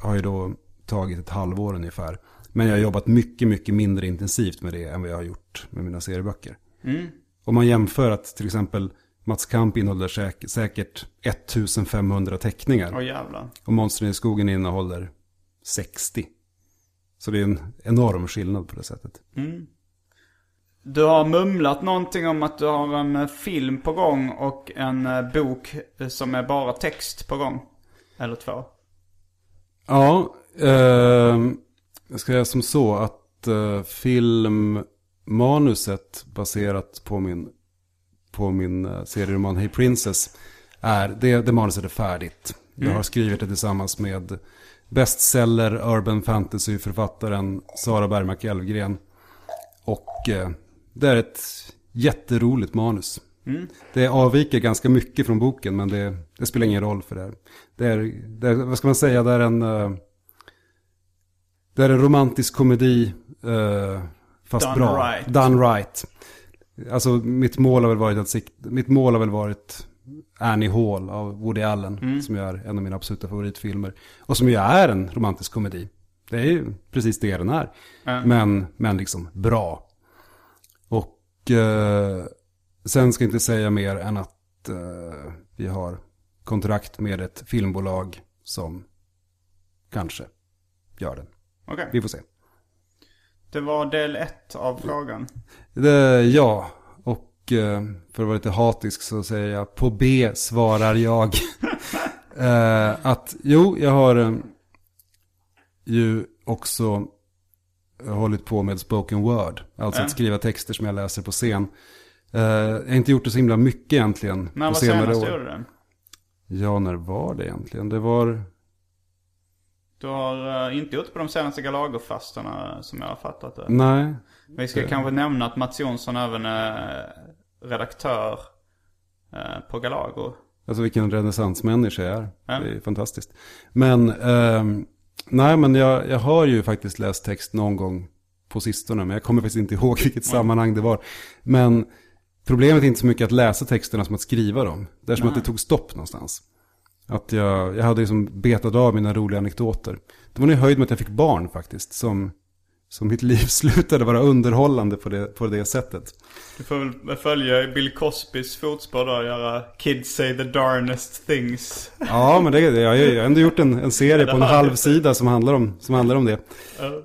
har ju då tagit ett halvår ungefär. Men jag har jobbat mycket, mycket mindre intensivt med det än vad jag har gjort med mina serieböcker. Om man jämför att till exempel Mats Kamp innehåller säk- säkert 1500 teckningar. åh jävlar. Och Monstren i skogen innehåller 60. Så det är en enorm skillnad på det sättet. Du har mumlat någonting om att du har en eh, film på gång och en eh, bok eh, som är bara text på gång. Eller två. Ja, eh, jag ska säga som så att eh, film manuset baserat på min, på min eh, serieroman Hey Princess är, det, det manuset är färdigt. Jag har skrivit det tillsammans med bestseller urban fantasy-författaren Sara Bergmark Elfgren. Och eh, det är ett jätteroligt manus. Det avviker ganska mycket från boken men det, det spelar ingen roll för det här. Det är, det är, vad ska man säga, det är en, eh, det är en romantisk komedi eh, fast Done bra. right. Done right. Alltså mitt mål har väl varit att mitt mål har väl varit Annie Hall av Woody Allen. Som är en av mina absoluta favoritfilmer. Och som ju är en romantisk komedi. Det är ju precis det den är. Men, men liksom bra. Eh, sen ska jag inte säga mer än att eh, vi har kontrakt med ett filmbolag som kanske gör den. Okej. Vi får se. Det var del ett av frågan. Det, ja, och eh, för att vara lite hatisk så säger jag på B svarar jag. eh, att jo, jag har eh, ju också hållit på med spoken word. Alltså att skriva texter som jag läser på scen. Eh, jag har inte gjort det så himla mycket egentligen När var senare senast du år. gjorde det? Ja, när var det egentligen? Det var... Du har eh, inte gjort det på de senaste Galago-fastorna som jag har fattat det. Nej. Vi ska kanske nämna att Mats Jonsson även är redaktör eh, på Galago. Alltså vilken renässansmänniska jag är. Ja. Det är fantastiskt. Men, ehm, nej men jag, jag har ju faktiskt läst text någon gång på sistone. Men jag kommer faktiskt inte ihåg vilket sammanhang det var. Men problemet är inte så mycket att läsa texterna som att skriva dem. Det är som att det tog stopp någonstans. Att jag, jag hade liksom betat av mina roliga anekdoter. Det var nog höjd med att jag fick barn faktiskt. Som, som mitt liv slutade vara underhållande på det, på det sättet. Du får väl följa Bill Cosbys fotspår då och göra Kids say the darnest things. Ja, men det, jag har ju ändå gjort en, en serie på en halv sida som handlar om, som handlar om det.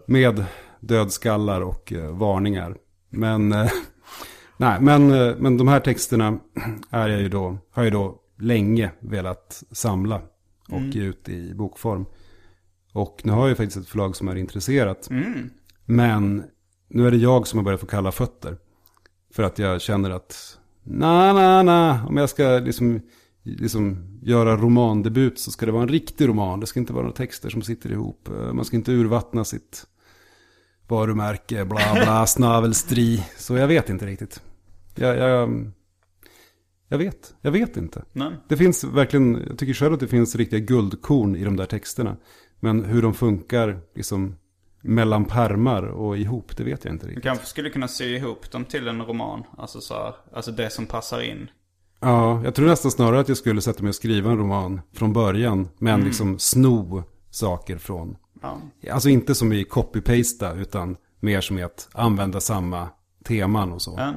Med dödskallar och eh, varningar. Men, eh, nej, men, eh, men de här texterna är jag ju då, har jag då länge velat samla och ge ut i bokform. Och nu har jag ju faktiskt ett förlag som är intresserat. Men nu är det jag som har börjat få kalla fötter. För att jag känner att, na na na, om jag ska liksom, liksom göra romandebut så ska det vara en riktig roman. Det ska inte vara några texter som sitter ihop. Man ska inte urvattna sitt varumärke, bla bla, snavelstri. Så jag vet inte riktigt. Jag, jag, jag vet, jag vet inte. Nej. Det finns verkligen, jag tycker själv att det finns riktiga guldkorn i de där texterna. Men hur de funkar liksom mellan pärmar och ihop, det vet jag inte Du riktigt. kanske skulle kunna sy ihop dem till en roman. Alltså så här, alltså det som passar in. Ja, jag tror nästan snarare att jag skulle sätta mig och skriva en roman från början. Men liksom sno saker från. Ja. Alltså inte som i copy-pasta utan mer som i att använda samma teman och så. Ja.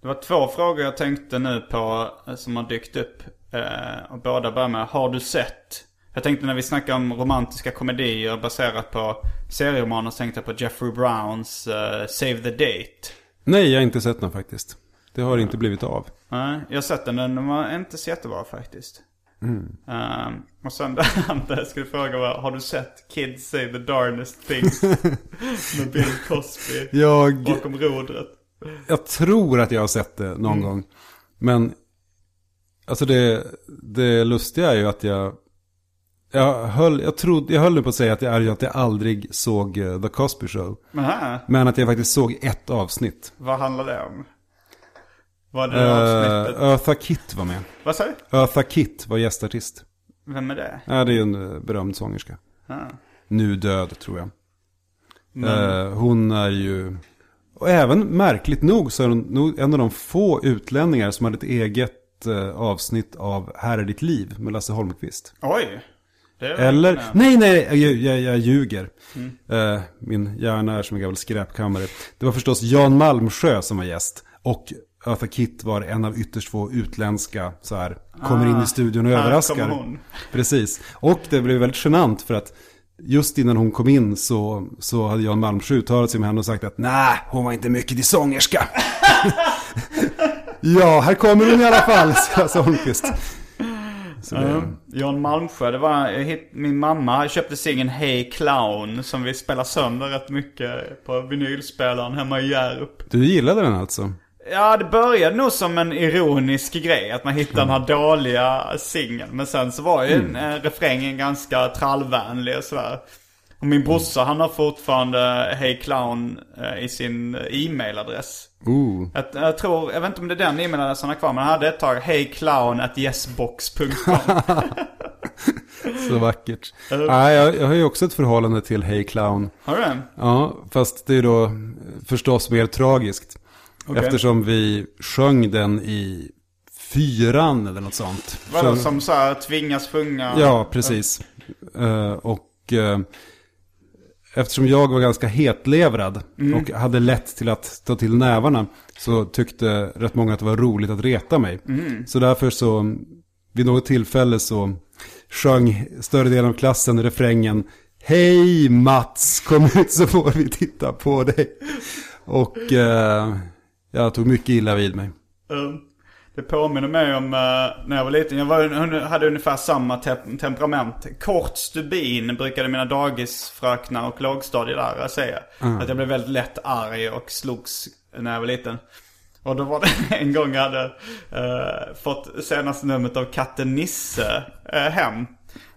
Det var två frågor jag tänkte nu på eh, som har dykt upp. Eh, och båda börjar med, har du sett? Jag tänkte när vi snackar om romantiska komedier baserat på serieromaner så tänkte jag på Jeffrey Browns eh, Save the Date. Nej, jag har inte sett den faktiskt. Det har inte blivit av. Nej, jag har sett den. Den var inte så jättebra faktiskt. Ehm, och sen andra jag skulle fråga var, har du sett Kids Say the Darnest Things? Med Bill Cosby Jag, bakom rodret. jag tror att jag har sett det någon gång. Men alltså det, det lustiga är ju att jag... Jag höll, jag, trodde, jag höll nu på att säga att jag, är att jag aldrig såg eh, The Cosby Show. Aha, Men att jag faktiskt såg ett avsnitt. vad handlar det om? Var det Uh, avsnittet? Eartha Kitt var med. Vad sa du? Eartha Kitt var gästartist. Vem är det? Ja, det är ju en eh, berömd sångerska. Ah. Nu död, tror jag. Eh, hon är ju... Och även märkligt nog så är hon nog en av de få utlänningar som hade ett eget eh, avsnitt av Här är ditt liv med Lasse Holmqvist. Oj! Eller, nej nej, jag, jag, jag ljuger. Eh, min hjärna är som en gammal skräpkammare. Det var förstås Jan Malmsjö som var gäst. Och Eartha Kitt var en av ytterst få utländska, så här, kommer in i studion och överraskar. Precis. Och det blev väldigt genant för att just innan hon kom in så, så hade Jan Malmsjö uttalat sig med henne och sagt att nej, hon var inte mycket till sångerska. ja, här kommer hon i alla fall, sa Holmqvist. Så det, Jan Malmsjö, det var, jag hitt, min mamma köpte singeln Hey Clown som vi spelar sönder rätt mycket på vinylspelaren hemma i Hjärup. Du gillade den alltså? Ja, det började nog som en ironisk grej att man hittade den här dåliga singeln. Men sen så var ju mm. eh, refrängen ganska trallvänlig och sådär. Och min brorsa han har fortfarande Hey Clown eh, i sin e-mailadress. Ooh. Jag, jag tror, jag vet inte om det är den e-mailadressen han har kvar, men han hade ett tag heyclown at yesbox.com. Så vackert. Ja, jag, jag har ju också ett förhållande till Hey Clown. Har du det? Ja, fast det är då förstås mer tragiskt. Okej. Eftersom vi sjöng den i fyran eller något sånt. Vadå, som så här tvingas sjunga? Ja, precis. Eh, och eh, eftersom jag var ganska hetlevrad och hade lätt till att ta till nävarna så tyckte rätt många att det var roligt att reta mig. Så därför så, vid något tillfälle så sjöng större delen av klassen refrängen Hej Mats, kom ut så får vi titta på dig. Och eh, jag tog mycket illa vid mig. Um, Det påminner mig om eh, när jag var liten. Jag var, hade ungefär samma te- temperament. Kort stubin brukade mina dagisfröknar och lågstadielärare säga. Att jag blev väldigt lätt arg och slogs när jag var liten. Och då var det en gång jag hade eh, fått senaste numret av katten Nisse eh, hem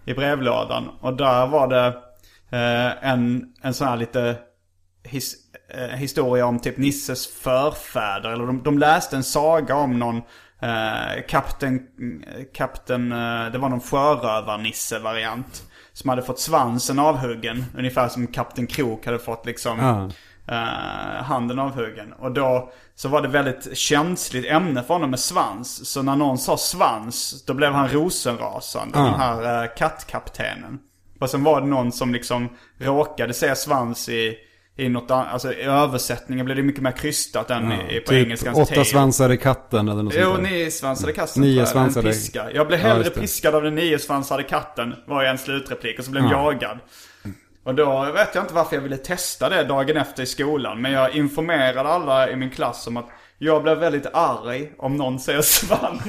i brevlådan. Och där var det eh, en, en sån här lite his, historia om typ Nisses förfäder. Eller de, de läste en saga om någon kapten, kapten eh, det var någon sjörövar-Nisse-variant. Som hade fått svansen avhuggen. Ungefär som kapten Krok hade fått liksom eh, handen avhuggen. Och då så var det väldigt känsligt ämne för honom med svans. Så när någon sa svans, då blev han rosenrasande. Ah. Den här eh, kattkaptenen. Och sen var det någon som liksom råkade säga svans i, i något annat, alltså i översättningen blev det mycket mer krystat än i, på Typ engelskans åtta tail. svansar i katten eller något Jo, sånt där. niosvansade katten Nio svansade- piska. Jag blev Ja, hellre det. piskad av den niosvansade katten, var en slutreplik. Och så blev Ja. jagad. Och då vet jag inte varför jag ville testa det dagen efter i skolan. Men jag informerade alla i min klass om att jag blev väldigt arg om någon säger svans.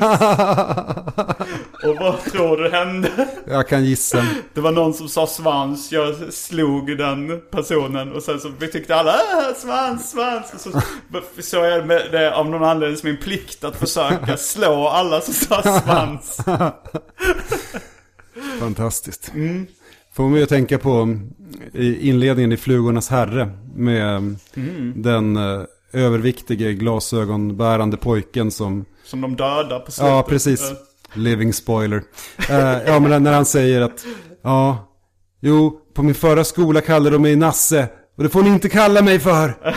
och vad tror du hände? Jag kan gissa. Det var någon som sa svans, jag slog den personen och sen så vi tyckte alla äh, svans, svans. Och så såg jag med det av någon anledning som min plikt att försöka slå alla som sa svans. Fantastiskt. Får mig att tänka på mm, i inledningen i Flugornas herre med mm, den eh, överviktige glasögonbärande pojken som, Som de dödar på slutet. ja precis, living spoiler. Eh, ja men när han säger att, ja, jo, på min förra skola kallade de mig Nasse och det får ni inte kalla mig för.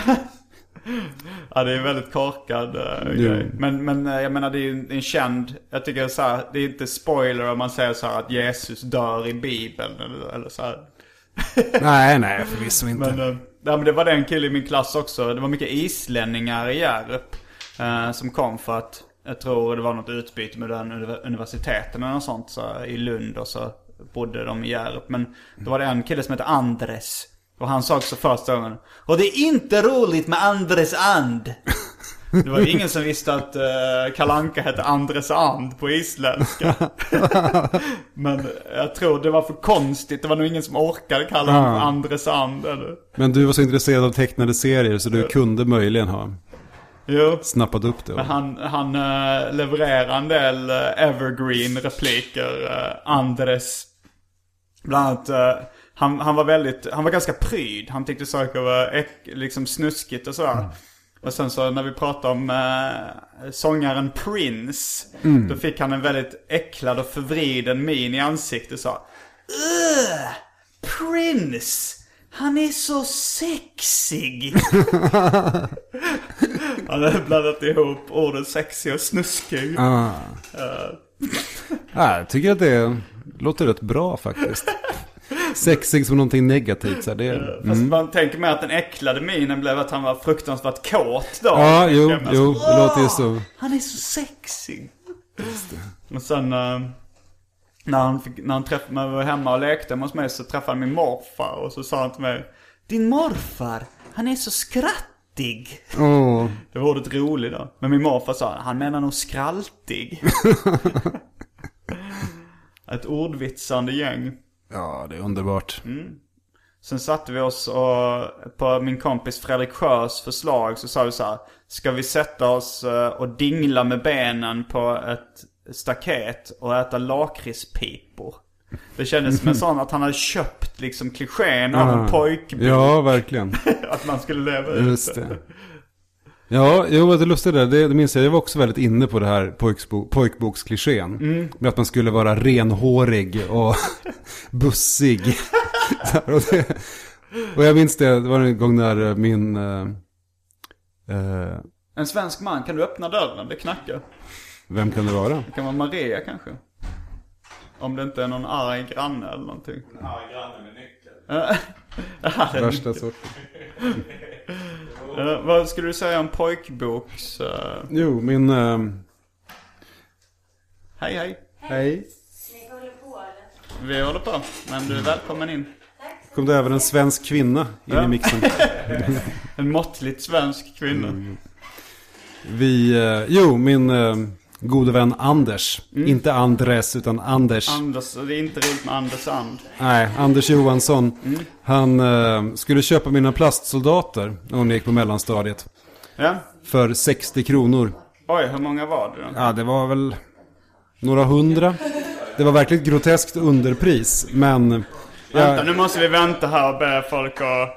Ja det är en väldigt korkad uh, grej. Men, men eh, jag menar det är ju en känd, jag tycker så här, det är inte spoiler om man säger så här att Jesus dör i bibeln eller, eller så här. nej, nej, förvisso inte. Men, eh, ja, men det var den kille i min klass också. Det var mycket islänningar i Hjärup. eh, som kom för att, jag tror det var något utbyte med den universiteten eller något sånt. Så, I Lund och så bodde de i Hjärup. Men då var det en kille som hette Andres. Och han sa också första gången. Och det är inte roligt med Andres and. Det var ingen som visste att uh, Kalanka hette Andres and på isländska. Men jag tror det var för konstigt. Det var nog ingen som orkade kalla honom för Andres and. Eller? Men du var så intresserad av tecknade serier så du kunde möjligen ha Jo. snappat upp det. Men han, han uh, levererar en del uh, evergreen-repliker. Uh, Andres. Bland annat, eh, han, han var väldigt, han var ganska pryd. Han tyckte saker var äck, liksom snuskigt och sådär. Och sen så när vi pratade om uh, sångaren Prince. Då fick han en väldigt äcklad och förvriden min i ansiktet och sa Ugh, Prince! Han är så sexig! Han hade blandat ihop orden sexig och snuskig. Ah. Ah, jag tycker att det låter rätt bra faktiskt. Sexig som någonting negativt. Så det, Fast man tänker mig att den äcklade minen blev att han var fruktansvärt kåt då. Ja, jo, Tänker man jo, det låter ju "Åh, så." Han är så sexig. Och sen eh, när, han fick, när, han träff, när vi var hemma och lekte hos mig så träffade han min morfar och så sa han till mig Din morfar, han är så skrattig. Åh, Det var ordet rolig då. Men min morfar sa, han menar nog skraltig. Ett ordvitsande gäng. Ja, det är underbart. Sen satte vi oss och på min kompis Fredrik Sjös förslag så sa vi så här. Ska vi sätta oss eh, och dingla med benen på ett staket och äta lakritspipor? Det kändes som en sån att han hade köpt liksom klichén av en pojkbok. Ja, verkligen. Att man skulle leva ut Just det. Ja, jo, det lustiga där, det, det minns jag, jag var också väldigt inne på det här pojksbo, pojkboksklichén. Med att man skulle vara renhårig och bussig. Och, det, och jag minns det, det var en gång när min... eh, eh, En svensk man, kan du öppna dörren? Det knackar. vem kan det vara? Det kan vara Maria kanske. Om det inte är någon arg granne eller någonting. Ja, granne med nyckel. Värsta sorten. Eh, vad skulle du säga om pojkboks... eh, Jo, min... eh, hej hej. hej. Vi håller på. Men du är välkommen in. Kom det även en svensk kvinna in Ja. i mixen. En måttligt svensk kvinna. Mm. Vi, jo, min gode vän Anders. Inte Andres, utan Anders. Anders, det är inte roligt med Anders And. Nej, Anders Johansson. Han eh, skulle köpa mina plastsoldater när hon gick på mellanstadiet. Ja. För 60 kronor. Oj, hur många var det då? Ja, det var väl några hundra. Det var verkligen groteskt underpris, men... Vänta, Ja, nu måste vi vänta här och be folk att...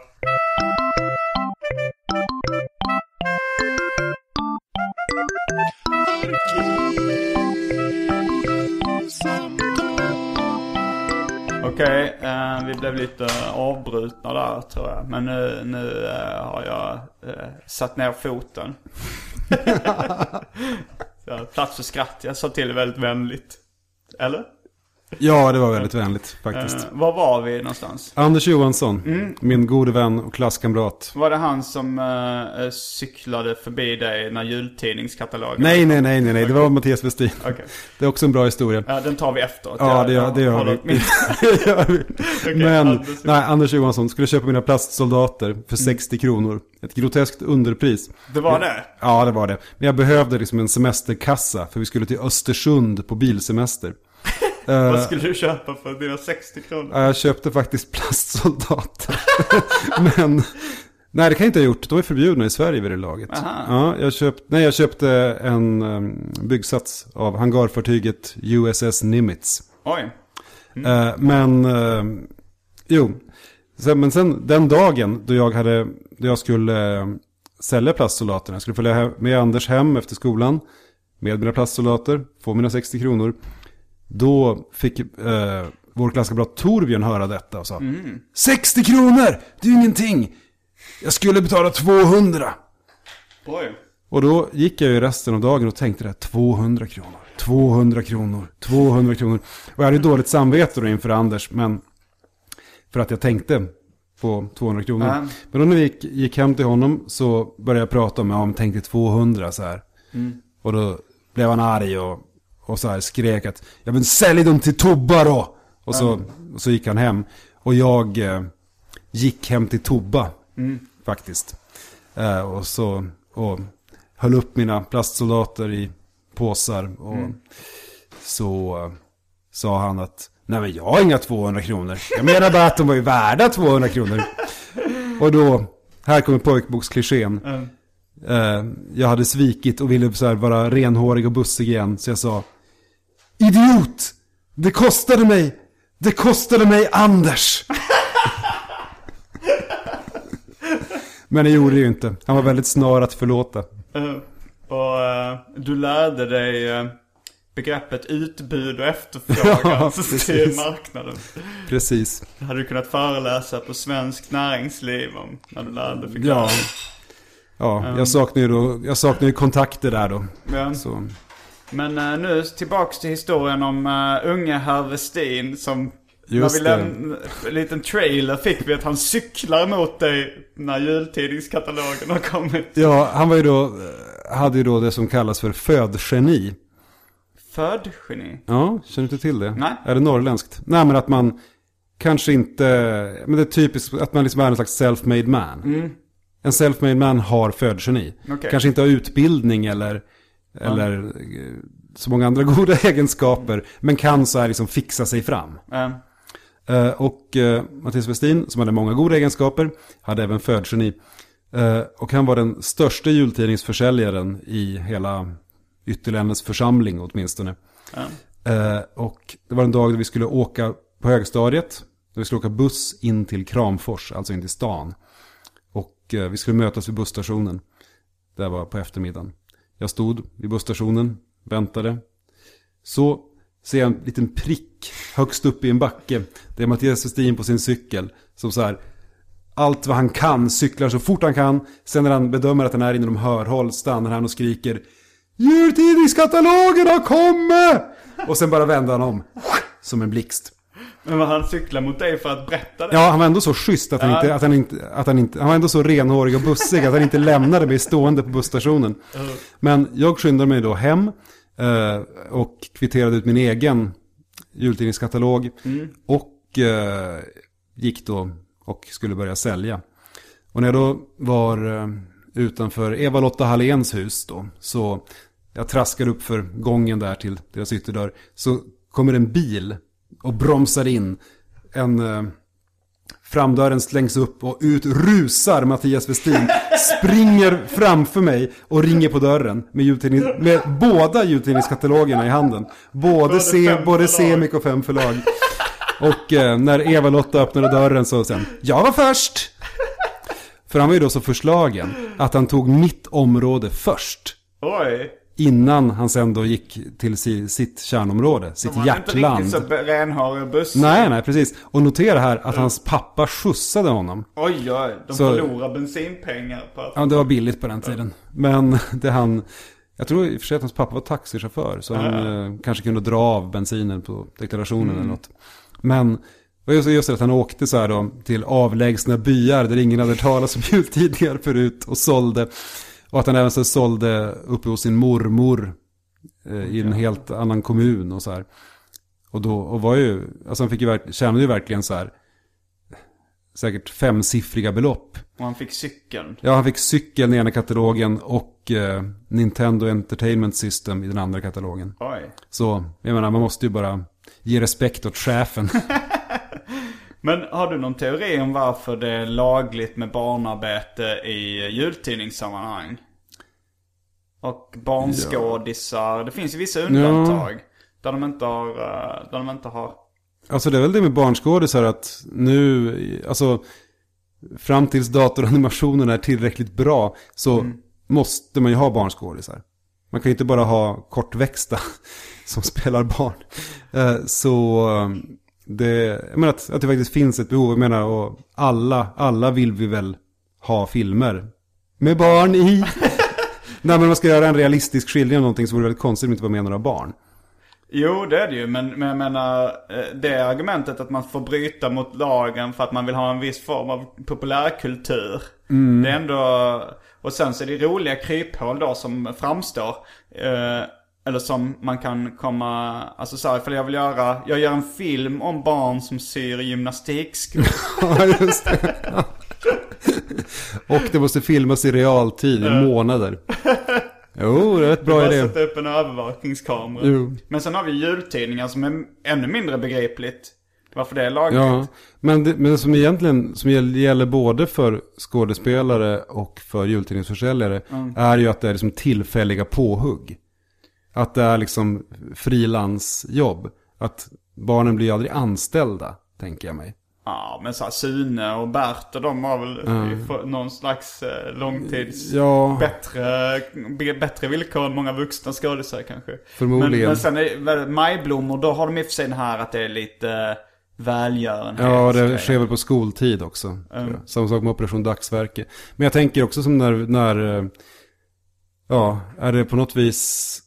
Okej, eh, vi blev lite avbrutna där tror jag. Men nu, nu eh, har jag eh, satt ner foten. Så plats för skratt. Jag sa till väldigt vänligt. Eller? Ja, det var väldigt vänligt faktiskt. Eh, var var vi någonstans? Anders Johansson, min gode vän och klasskamrat. Var det han som eh, cyklade förbi dig när jultidningskatalogen? Nej, nej, nej, nej, nej, det var Mattias Westin. Okej. Det är också en bra historia. Ja, den tar vi efteråt. Ja, det gör, det gör vi. min- Det gör vi. Okej, Men, Anders- nej, Anders Johansson skulle köpa mina plastsoldater för 60 kronor. Ett groteskt underpris. Det var det? Ja, det var det. Men jag behövde liksom en semesterkassa, för vi skulle till Östersund på bilsemester. Eh, Vad skulle du köpa för dina 60 kronor? Ja, jag köpte faktiskt plastsoldater. Men, nej det kan jag inte ha gjort. De är förbjudna i Sverige vid det laget. Aha. Ja, jag, köpt, nej, jag köpte en um, byggsats av hangarfartyget USS Nimitz. Oj. Eh, men, eh, jo. Sen, men sen den dagen då jag, hade, då jag skulle eh, sälja plastsoldaterna. Jag skulle följa med Anders hem efter skolan. Med mina plastsoldater. Få mina 60 kronor. Då fick eh, vår klasskamrat Torbjörn höra detta och sa 60 kronor! Det är ju ingenting! Jag skulle betala 200! Oj. Och då gick jag ju resten av dagen och tänkte det, 200 kronor, 200 kronor, 200 kronor. Och jag hade dåligt samvete då inför Anders, men för att jag tänkte på 200 kronor. Ja. Men då när vi gick, gick hem till honom så började jag prata om, ja men tänkte 200 så här. Och då blev han arg och, och så här skrek att, ja men sälj dem till Tobba då! Och så, och så gick han hem. Och jag eh, gick hem till Tobba, faktiskt. Eh, och så, och höll upp mina plastsoldater i påsar. Och så eh, sa han att, nej men jag har inga 200 kronor. Jag menar bara att de var ju värda 200 kronor. Och då, här kommer pojkboksklichén. Eh, jag hade svikit och ville så här vara renhårig och bussig igen. Så jag sa, idiot! Det kostade mig, det kostade mig Anders! Men det gjorde det ju inte. Han var väldigt snar att förlåta. Eh, och eh, du lärde dig eh, begreppet utbud och efterfrågan Ja, till precis. marknaden. Precis. Hade du kunnat föreläsa på Svenskt Näringsliv om när du lärde fick Ja. Ja, jag saknar ju då, jag saknar ju kontakter där då. Ja. Så. Men eh, nu tillbaks till historien om uh, unge herr Westin som... Just när vi det. lämn- en liten trailer fick vi att han cyklar mot dig när jultidningskatalogen har kommit. Ja, han var ju då, eh, hade ju då det som kallas för födgeni. Födgeni. Ja, känner du inte till det? Nej. Är det norrländskt? Nej, men att man kanske inte, men det är typiskt att man liksom är en slags self-made man. En self-made man har födgeni. Okej. Kanske inte har utbildning eller, eller eh, så många andra goda egenskaper. Men kan så här liksom fixa sig fram. Eh, och eh, Mattias Westin, som hade många goda egenskaper, hade även födgeni. Och han var den största jultidningsförsäljaren i hela Ytterlännäs församling åtminstone. Eh, och det var en dag då vi skulle åka på högstadiet. Då vi skulle åka buss in till Kramfors, alltså in till stan. Och vi skulle mötas vid busstationen. Det var på eftermiddagen. Jag stod vid busstationen, väntade. Så ser jag en liten prick högst upp i en backe. Det är Mattias Westin på sin cykel. Som så här, allt vad han kan, cyklar så fort han kan. Sen när han bedömer att han är inom hörhåll stannar han och skriker Jultidningskatalogen har kommit! Och sen bara vänder han om. Som en blixt men vad han cyklar mot dig för att berätta det? Ja, han var ändå så schysst att han, Ja. inte, att han inte, att han inte, han var ändå så renhårig och bussig att han inte lämnade mig stående på busstationen. Men jag skyndade mig då hem eh, och kvitterade ut min egen jultidningskatalog. Och eh, gick då och skulle börja sälja. Och när jag då var eh, utanför Eva-Lotta Halléns hus då, så jag traskar upp för gången där till deras ytterdörr, så kommer en bil och bromsar in. En... Eh, Framdörren slängs upp och ut rusar Mattias Westin. Springer framför mig och ringer på dörren med, med båda jultidningskatalogerna i handen. Både, fem både. Semik och fem förlag. Och eh, när Eva-Lotta öppnade dörren så sen, jag var först! För han var ju då så förslagen att han tog mitt område först. Oj. Innan han sen då gick till si, sitt kärnområde, sitt Han är inte hjärtland. riktigt så renhårig buss. Nej, nej, precis. Och notera här att hans pappa skjutsade honom. Oj, oj. De Så- förlorar bensinpengar på att... Ja, det var billigt på den tiden. Men det han... Jag tror i och för sig att hans pappa var taxichaufför. Så han eh, kanske kunde dra av bensinen på deklarationen eller något. Men var just, just det att han åkte så här då till avlägsna byar där ingen hade talas om jultidningar förut och sålde. Och att han även så sålde uppe hos sin mormor eh, i en helt annan kommun och så här. Och då och var ju, alltså han fick ju, tjänade ju verkligen så här säkert femsiffriga belopp. Och han fick cykeln. Ja, han fick cykeln i ena katalogen och eh, Nintendo Entertainment System i den andra katalogen. Oj. Så, jag menar, man måste ju bara ge respekt åt chefen. Men har du någon teori om varför det är lagligt med barnarbete i jultidningssammanhang? Och barnskådisar. Det finns ju vissa undantag. Där de inte har, eh, där de inte har... alltså det är väl det med barnskådisar att nu, alltså fram tills datoranimationen är tillräckligt bra så måste man ju ha barnskådisar. Man kan ju inte bara ha kortväxta som spelar barn. Eh, Så eh, det, jag menar att, att det faktiskt finns ett behov. Jag menar, och alla, alla vill vi väl ha filmer med barn i. Nej men om man ska göra en realistisk skildring av någonting så vore det väldigt konstigt om det inte var med några barn. Jo, det är det ju. Men, men jag menar, eh, det argumentet att man får bryta mot lagen för att man vill ha en viss form av populärkultur. Det är ändå... Och sen så är det roliga kryphål då som framstår. Eh, eller som man kan komma... Alltså så här, ifall jag vill göra... Jag gör en film om barn som syr gymnastikskor. Ja, just det. Och det måste filmas i realtid i månader. Jo, det är ett bra idé. sätta upp en övervakningskamera. Jo. Men sen har vi jultidningar som är ännu mindre begripligt. Varför det är lagligt. Ja, men det, men som egentligen som gäll- gäller både för skådespelare och för jultidningsförsäljare är ju att det är liksom tillfälliga påhugg. Att det är liksom frilansjobb. Att barnen blir aldrig anställda, tänker jag mig. Ja, men så här, Sune och Bert och de har väl mm. någon slags eh, långtids... Ja, Bättre, bättre villkor än många vuxna skådisar kanske. Förmodligen. Men, men sen är majblommor, då har de i och för sig den här att det är lite eh, välgörenhet. ja det sker väl på skoltid också. jag. Samma sak med Operation Dagsverke. Men jag tänker också som när, när eh, ja, är det på något vis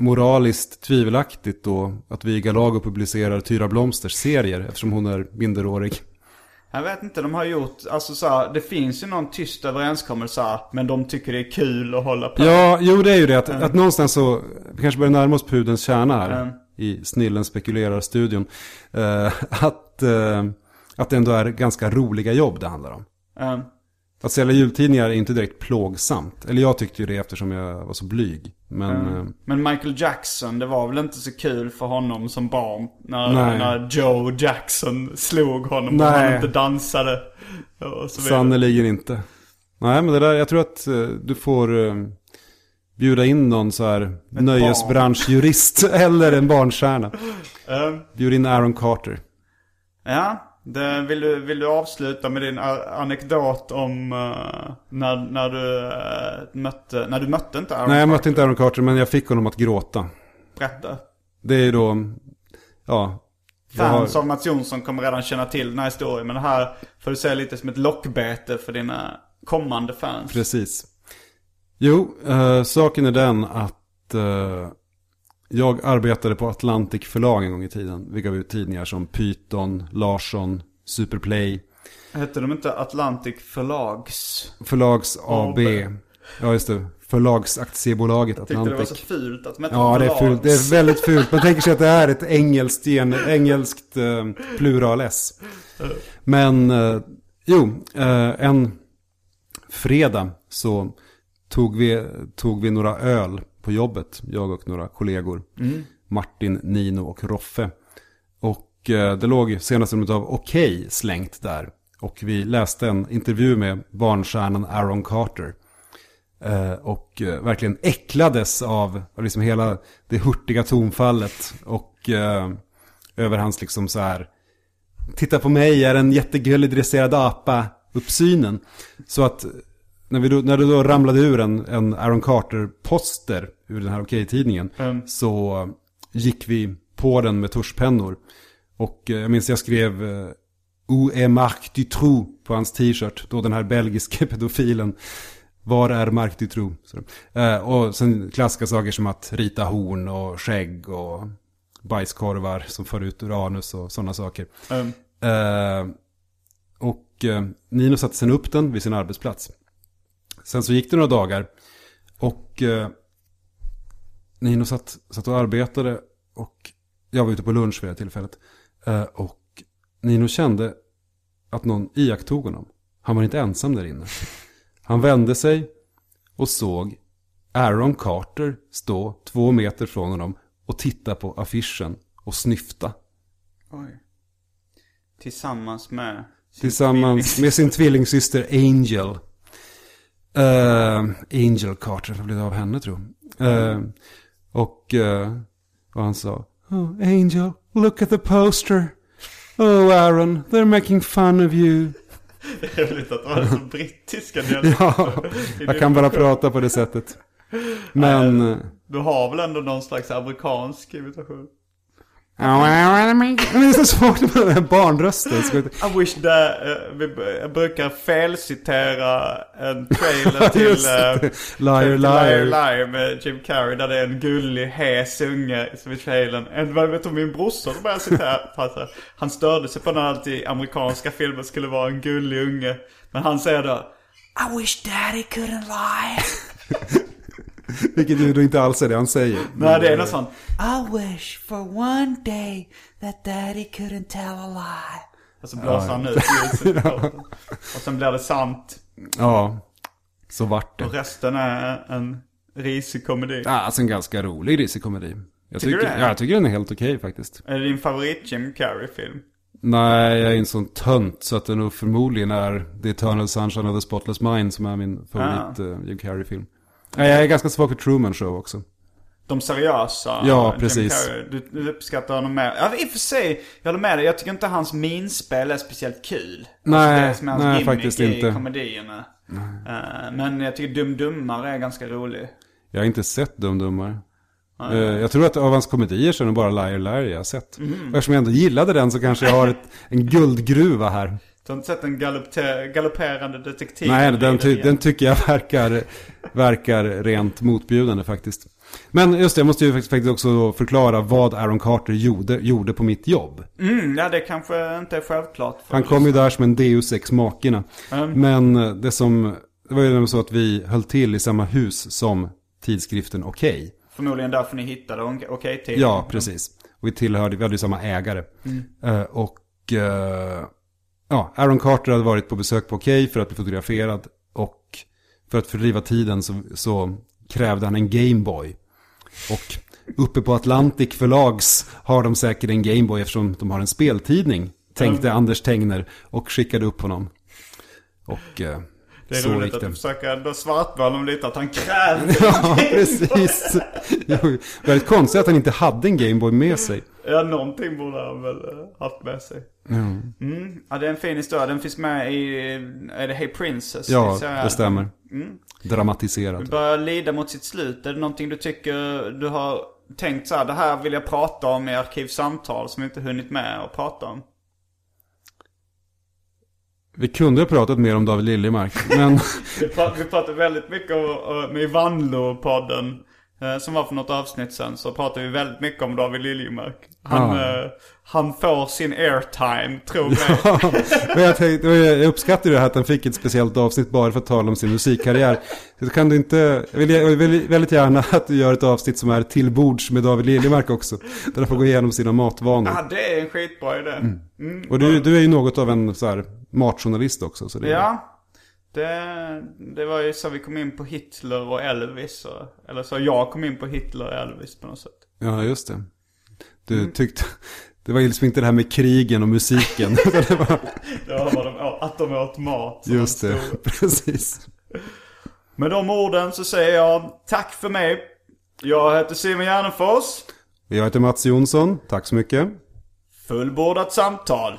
moraliskt tvivelaktigt då att vi i Galago publicerar Tyra Blomsters serier eftersom hon är minderårig. Jag vet inte, de har gjort, alltså så här, det finns ju någon tyst överenskommelse här, men de tycker det är kul att hålla på. Ja, jo det är ju det. Att, att någonstans så, vi kanske börjar närma oss pudens kärna här. Mm. I Snillen spekulerar-studion. Eh, att, eh, att det ändå är ganska roliga jobb det handlar om. Um, Att sälja jultidningar är inte direkt plågsamt. Eller jag tyckte ju det eftersom jag var så blyg. Men eh, Men Michael Jackson, det var väl inte så kul för honom som barn när, Nej. när Joe Jackson slog honom och Nej. han inte dansade. Och sannerligen inte. Nej men det där, jag tror att eh, du får eh, bjuda in någon så här nöjesbranschjurist eller en barnstjärna. Bjud in Aaron Carter. Ja, det, vill, du, vill du avsluta med din anekdot om eh, när, när, du, eh, mötte, när du mötte inte Aaron Nej jag Carter? mötte inte Aaron Carter men jag fick honom att gråta. Berätta. Det är ju då, ja. jag har- Fans av Mats Jonsson kommer redan känna till den här historien. Men det här får du säga lite som ett lockbete för dina kommande fans. Precis. Jo, eh, saken är den att jag arbetade på Atlantic förlag en gång i tiden. Vi gav ut tidningar som Python, Larsson, Superplay, Hette de inte Atlantic Förlags? Förlags AB. Ja, just det. Förlagsaktiebolaget Tyckte det var Atlantic. så fult att hette Ja, det är fult. Det är väldigt fult. Man tänker sig att det är ett engelskt, gen, engelskt eh, plural S. Men, eh, jo, eh, en fredag så tog vi, tog vi några öl på jobbet, jag och några kollegor. Martin, Nino och Roffe. Och eh, det låg senaste numret av Okej slängt där. Och vi läste en intervju med barnstjärnan Aaron Carter. Eh, och eh, verkligen äcklades av, av liksom hela det hurtiga tonfallet. Och över hans liksom så här, titta på mig, jag är en jättegullig dresserad apa, uppsynen. Så att när, vi då, när det då ramlade ur en, en Aaron Carter-poster ur den här Okej-tidningen. Så gick vi på den med tuschpennor. Och eh, jag minns jag skrev eh, Où est Marc Dutroux på hans t-shirt. Då den här belgiske pedofilen. Var är Marc Dutroux? Eh, och sen klassiska saker som att rita horn och skägg och bajskorvar som för ut uranus och sådana saker. Mm. Eh, och eh, Nino satte sen upp den vid sin arbetsplats. Sen så gick det några dagar. Och eh, Nino satt, satt och arbetade. Och jag var ute på lunch vid det tillfället. Eh, och Nino kände att någon iakttog honom. Han var inte ensam där inne. Han vände sig och såg Aaron Carter stå två meter från honom och titta på affischen och snyfta. Oj. Tillsammans med... Tillsammans med sin tvillingsyster Angel. Eh, Angel Carter, vad blev det av henne tror jag. Eh, och, eh, och han sa, oh, Angel, look at the poster. Oh Aaron, they're making fun of you. Det är roligt att de hade så brittiska. Ja, jag kan bara prata på det sättet. Men... Du har väl ändå någon slags amerikansk imitation? Men det är så svårt med den här barnrösten. Jag- I wish that, uh, vi jag brukar felcitera en trailer till, uh, Liar, till liar. liar med Jim Carrey där det är en gullig, hes unge som i trailern. Vad vet du, min brorsa som började citera, alltså, han störde sig på när alltid i amerikanska filmer skulle vara en gullig unge. Men han säger då I wish daddy couldn't lie. Vilket ju då inte alls är det han säger. Nej det är något sånt. I wish for one day that daddy couldn't tell a lie. Och så blåser han ut ljuset. Och sen blir det sant. Ja, så vart det. Och resten är en risig komedi. Ja, alltså en ganska rolig risig komedi. Jag Tycker tycker, du det? ja, jag tycker den är helt okej faktiskt. Är det din favorit Jim Carrey-film? Nej, jag är en sån tönt så att det nog förmodligen är The Eternal Sunshine of the Spotless Mind som är min favorit uh, Jim Carrey-film. Nej, jag är ganska svag för Truman Show också. De seriösa. Ja, precis. Du, du uppskattar honom mer. Ja, i och för sig. Jag håller med dig. Jag tycker inte hans minspel är speciellt kul. Nej, det som är nej, faktiskt i inte. komedierna. Eh, men jag tycker Dum Dummare är ganska rolig. Jag har inte sett Dum Dummare. Eh, jag tror att av hans komedier så är det bara Liar Liar jag har sett. Mhm. Och eftersom jag ändå gillade den så kanske jag har ett, en guldgruva här. Du har inte sett en galopperande detektiv? Nej, den, ty den tycker jag verkar, verkar rent motbjudande faktiskt. Men just det, jag måste ju faktiskt också förklara vad Aaron Carter gjorde, gjorde på mitt jobb. Mm, ja det kanske inte är självklart. Han kom ju där som en deus ex machina. Mm. Men det som, det var ju nämligen så att vi höll till i samma hus som tidskriften Okej. Förmodligen därför ni hittade okej okej till. Ja, precis. Och vi tillhörde, vi hade ju samma ägare. Mm. Eh, och eh, ja, Aaron Carter hade varit på besök på Okej för att bli fotograferad. Och för att fördriva tiden så, så krävde han en Gameboy. Och uppe på Atlantic förlags har de säkert en Gameboy eftersom de har en speltidning. Tänkte Mm. Anders Tegner och skickade upp honom. Och eh, Det är så roligt att det. du försöker ändå svartmåla honom lite att han krävde. Ja, precis. Jo, Väldigt konstigt att han inte hade en Gameboy med sig. Ja, någonting borde han väl eh, haft med sig. Mm. Ja, det är en fin historia. Den finns med i, är det Hey Princess? Ja, det stämmer. Mm. Dramatiserad. börjar lida mot sitt slut. Är det någonting du tycker du har tänkt så här, det här vill jag prata om i arkivsamtal som vi inte hunnit med att prata om? Vi kunde ha pratat mer om David Liljemark, men Vi pratade, väldigt mycket om, med Vanlo-podden. eh, Som var för något avsnitt sen så pratade vi väldigt mycket om David Liljemark. Han, Ja. Han får sin airtime, tro mig. men jag, tänkte, jag uppskattar ju det här att han fick ett speciellt avsnitt bara för att tala om sin musikkarriär. Så kan du inte, jag vill, jag vill väldigt gärna att du gör ett avsnitt som är till bords med David Liljemark också. Där han får gå igenom sina matvanor. Ja, det är en skitbra idé. Mm. Och du, du är ju något av en så här, matjournalist också. Så det är, Ja. Det, det var ju så vi kom in på Hitler och Elvis. Och, eller så jag kom in på Hitler och Elvis på något sätt. ja, just det. Du tyckte, det var ju liksom inte det här med krigen och musiken. det var, Det var de, att de åt mat. just de det, stod. precis. Med de orden så säger jag tack för mig. Jag heter Simon Gärdenfors. Jag heter Mats Jonsson, tack så mycket. Fullbordat samtal.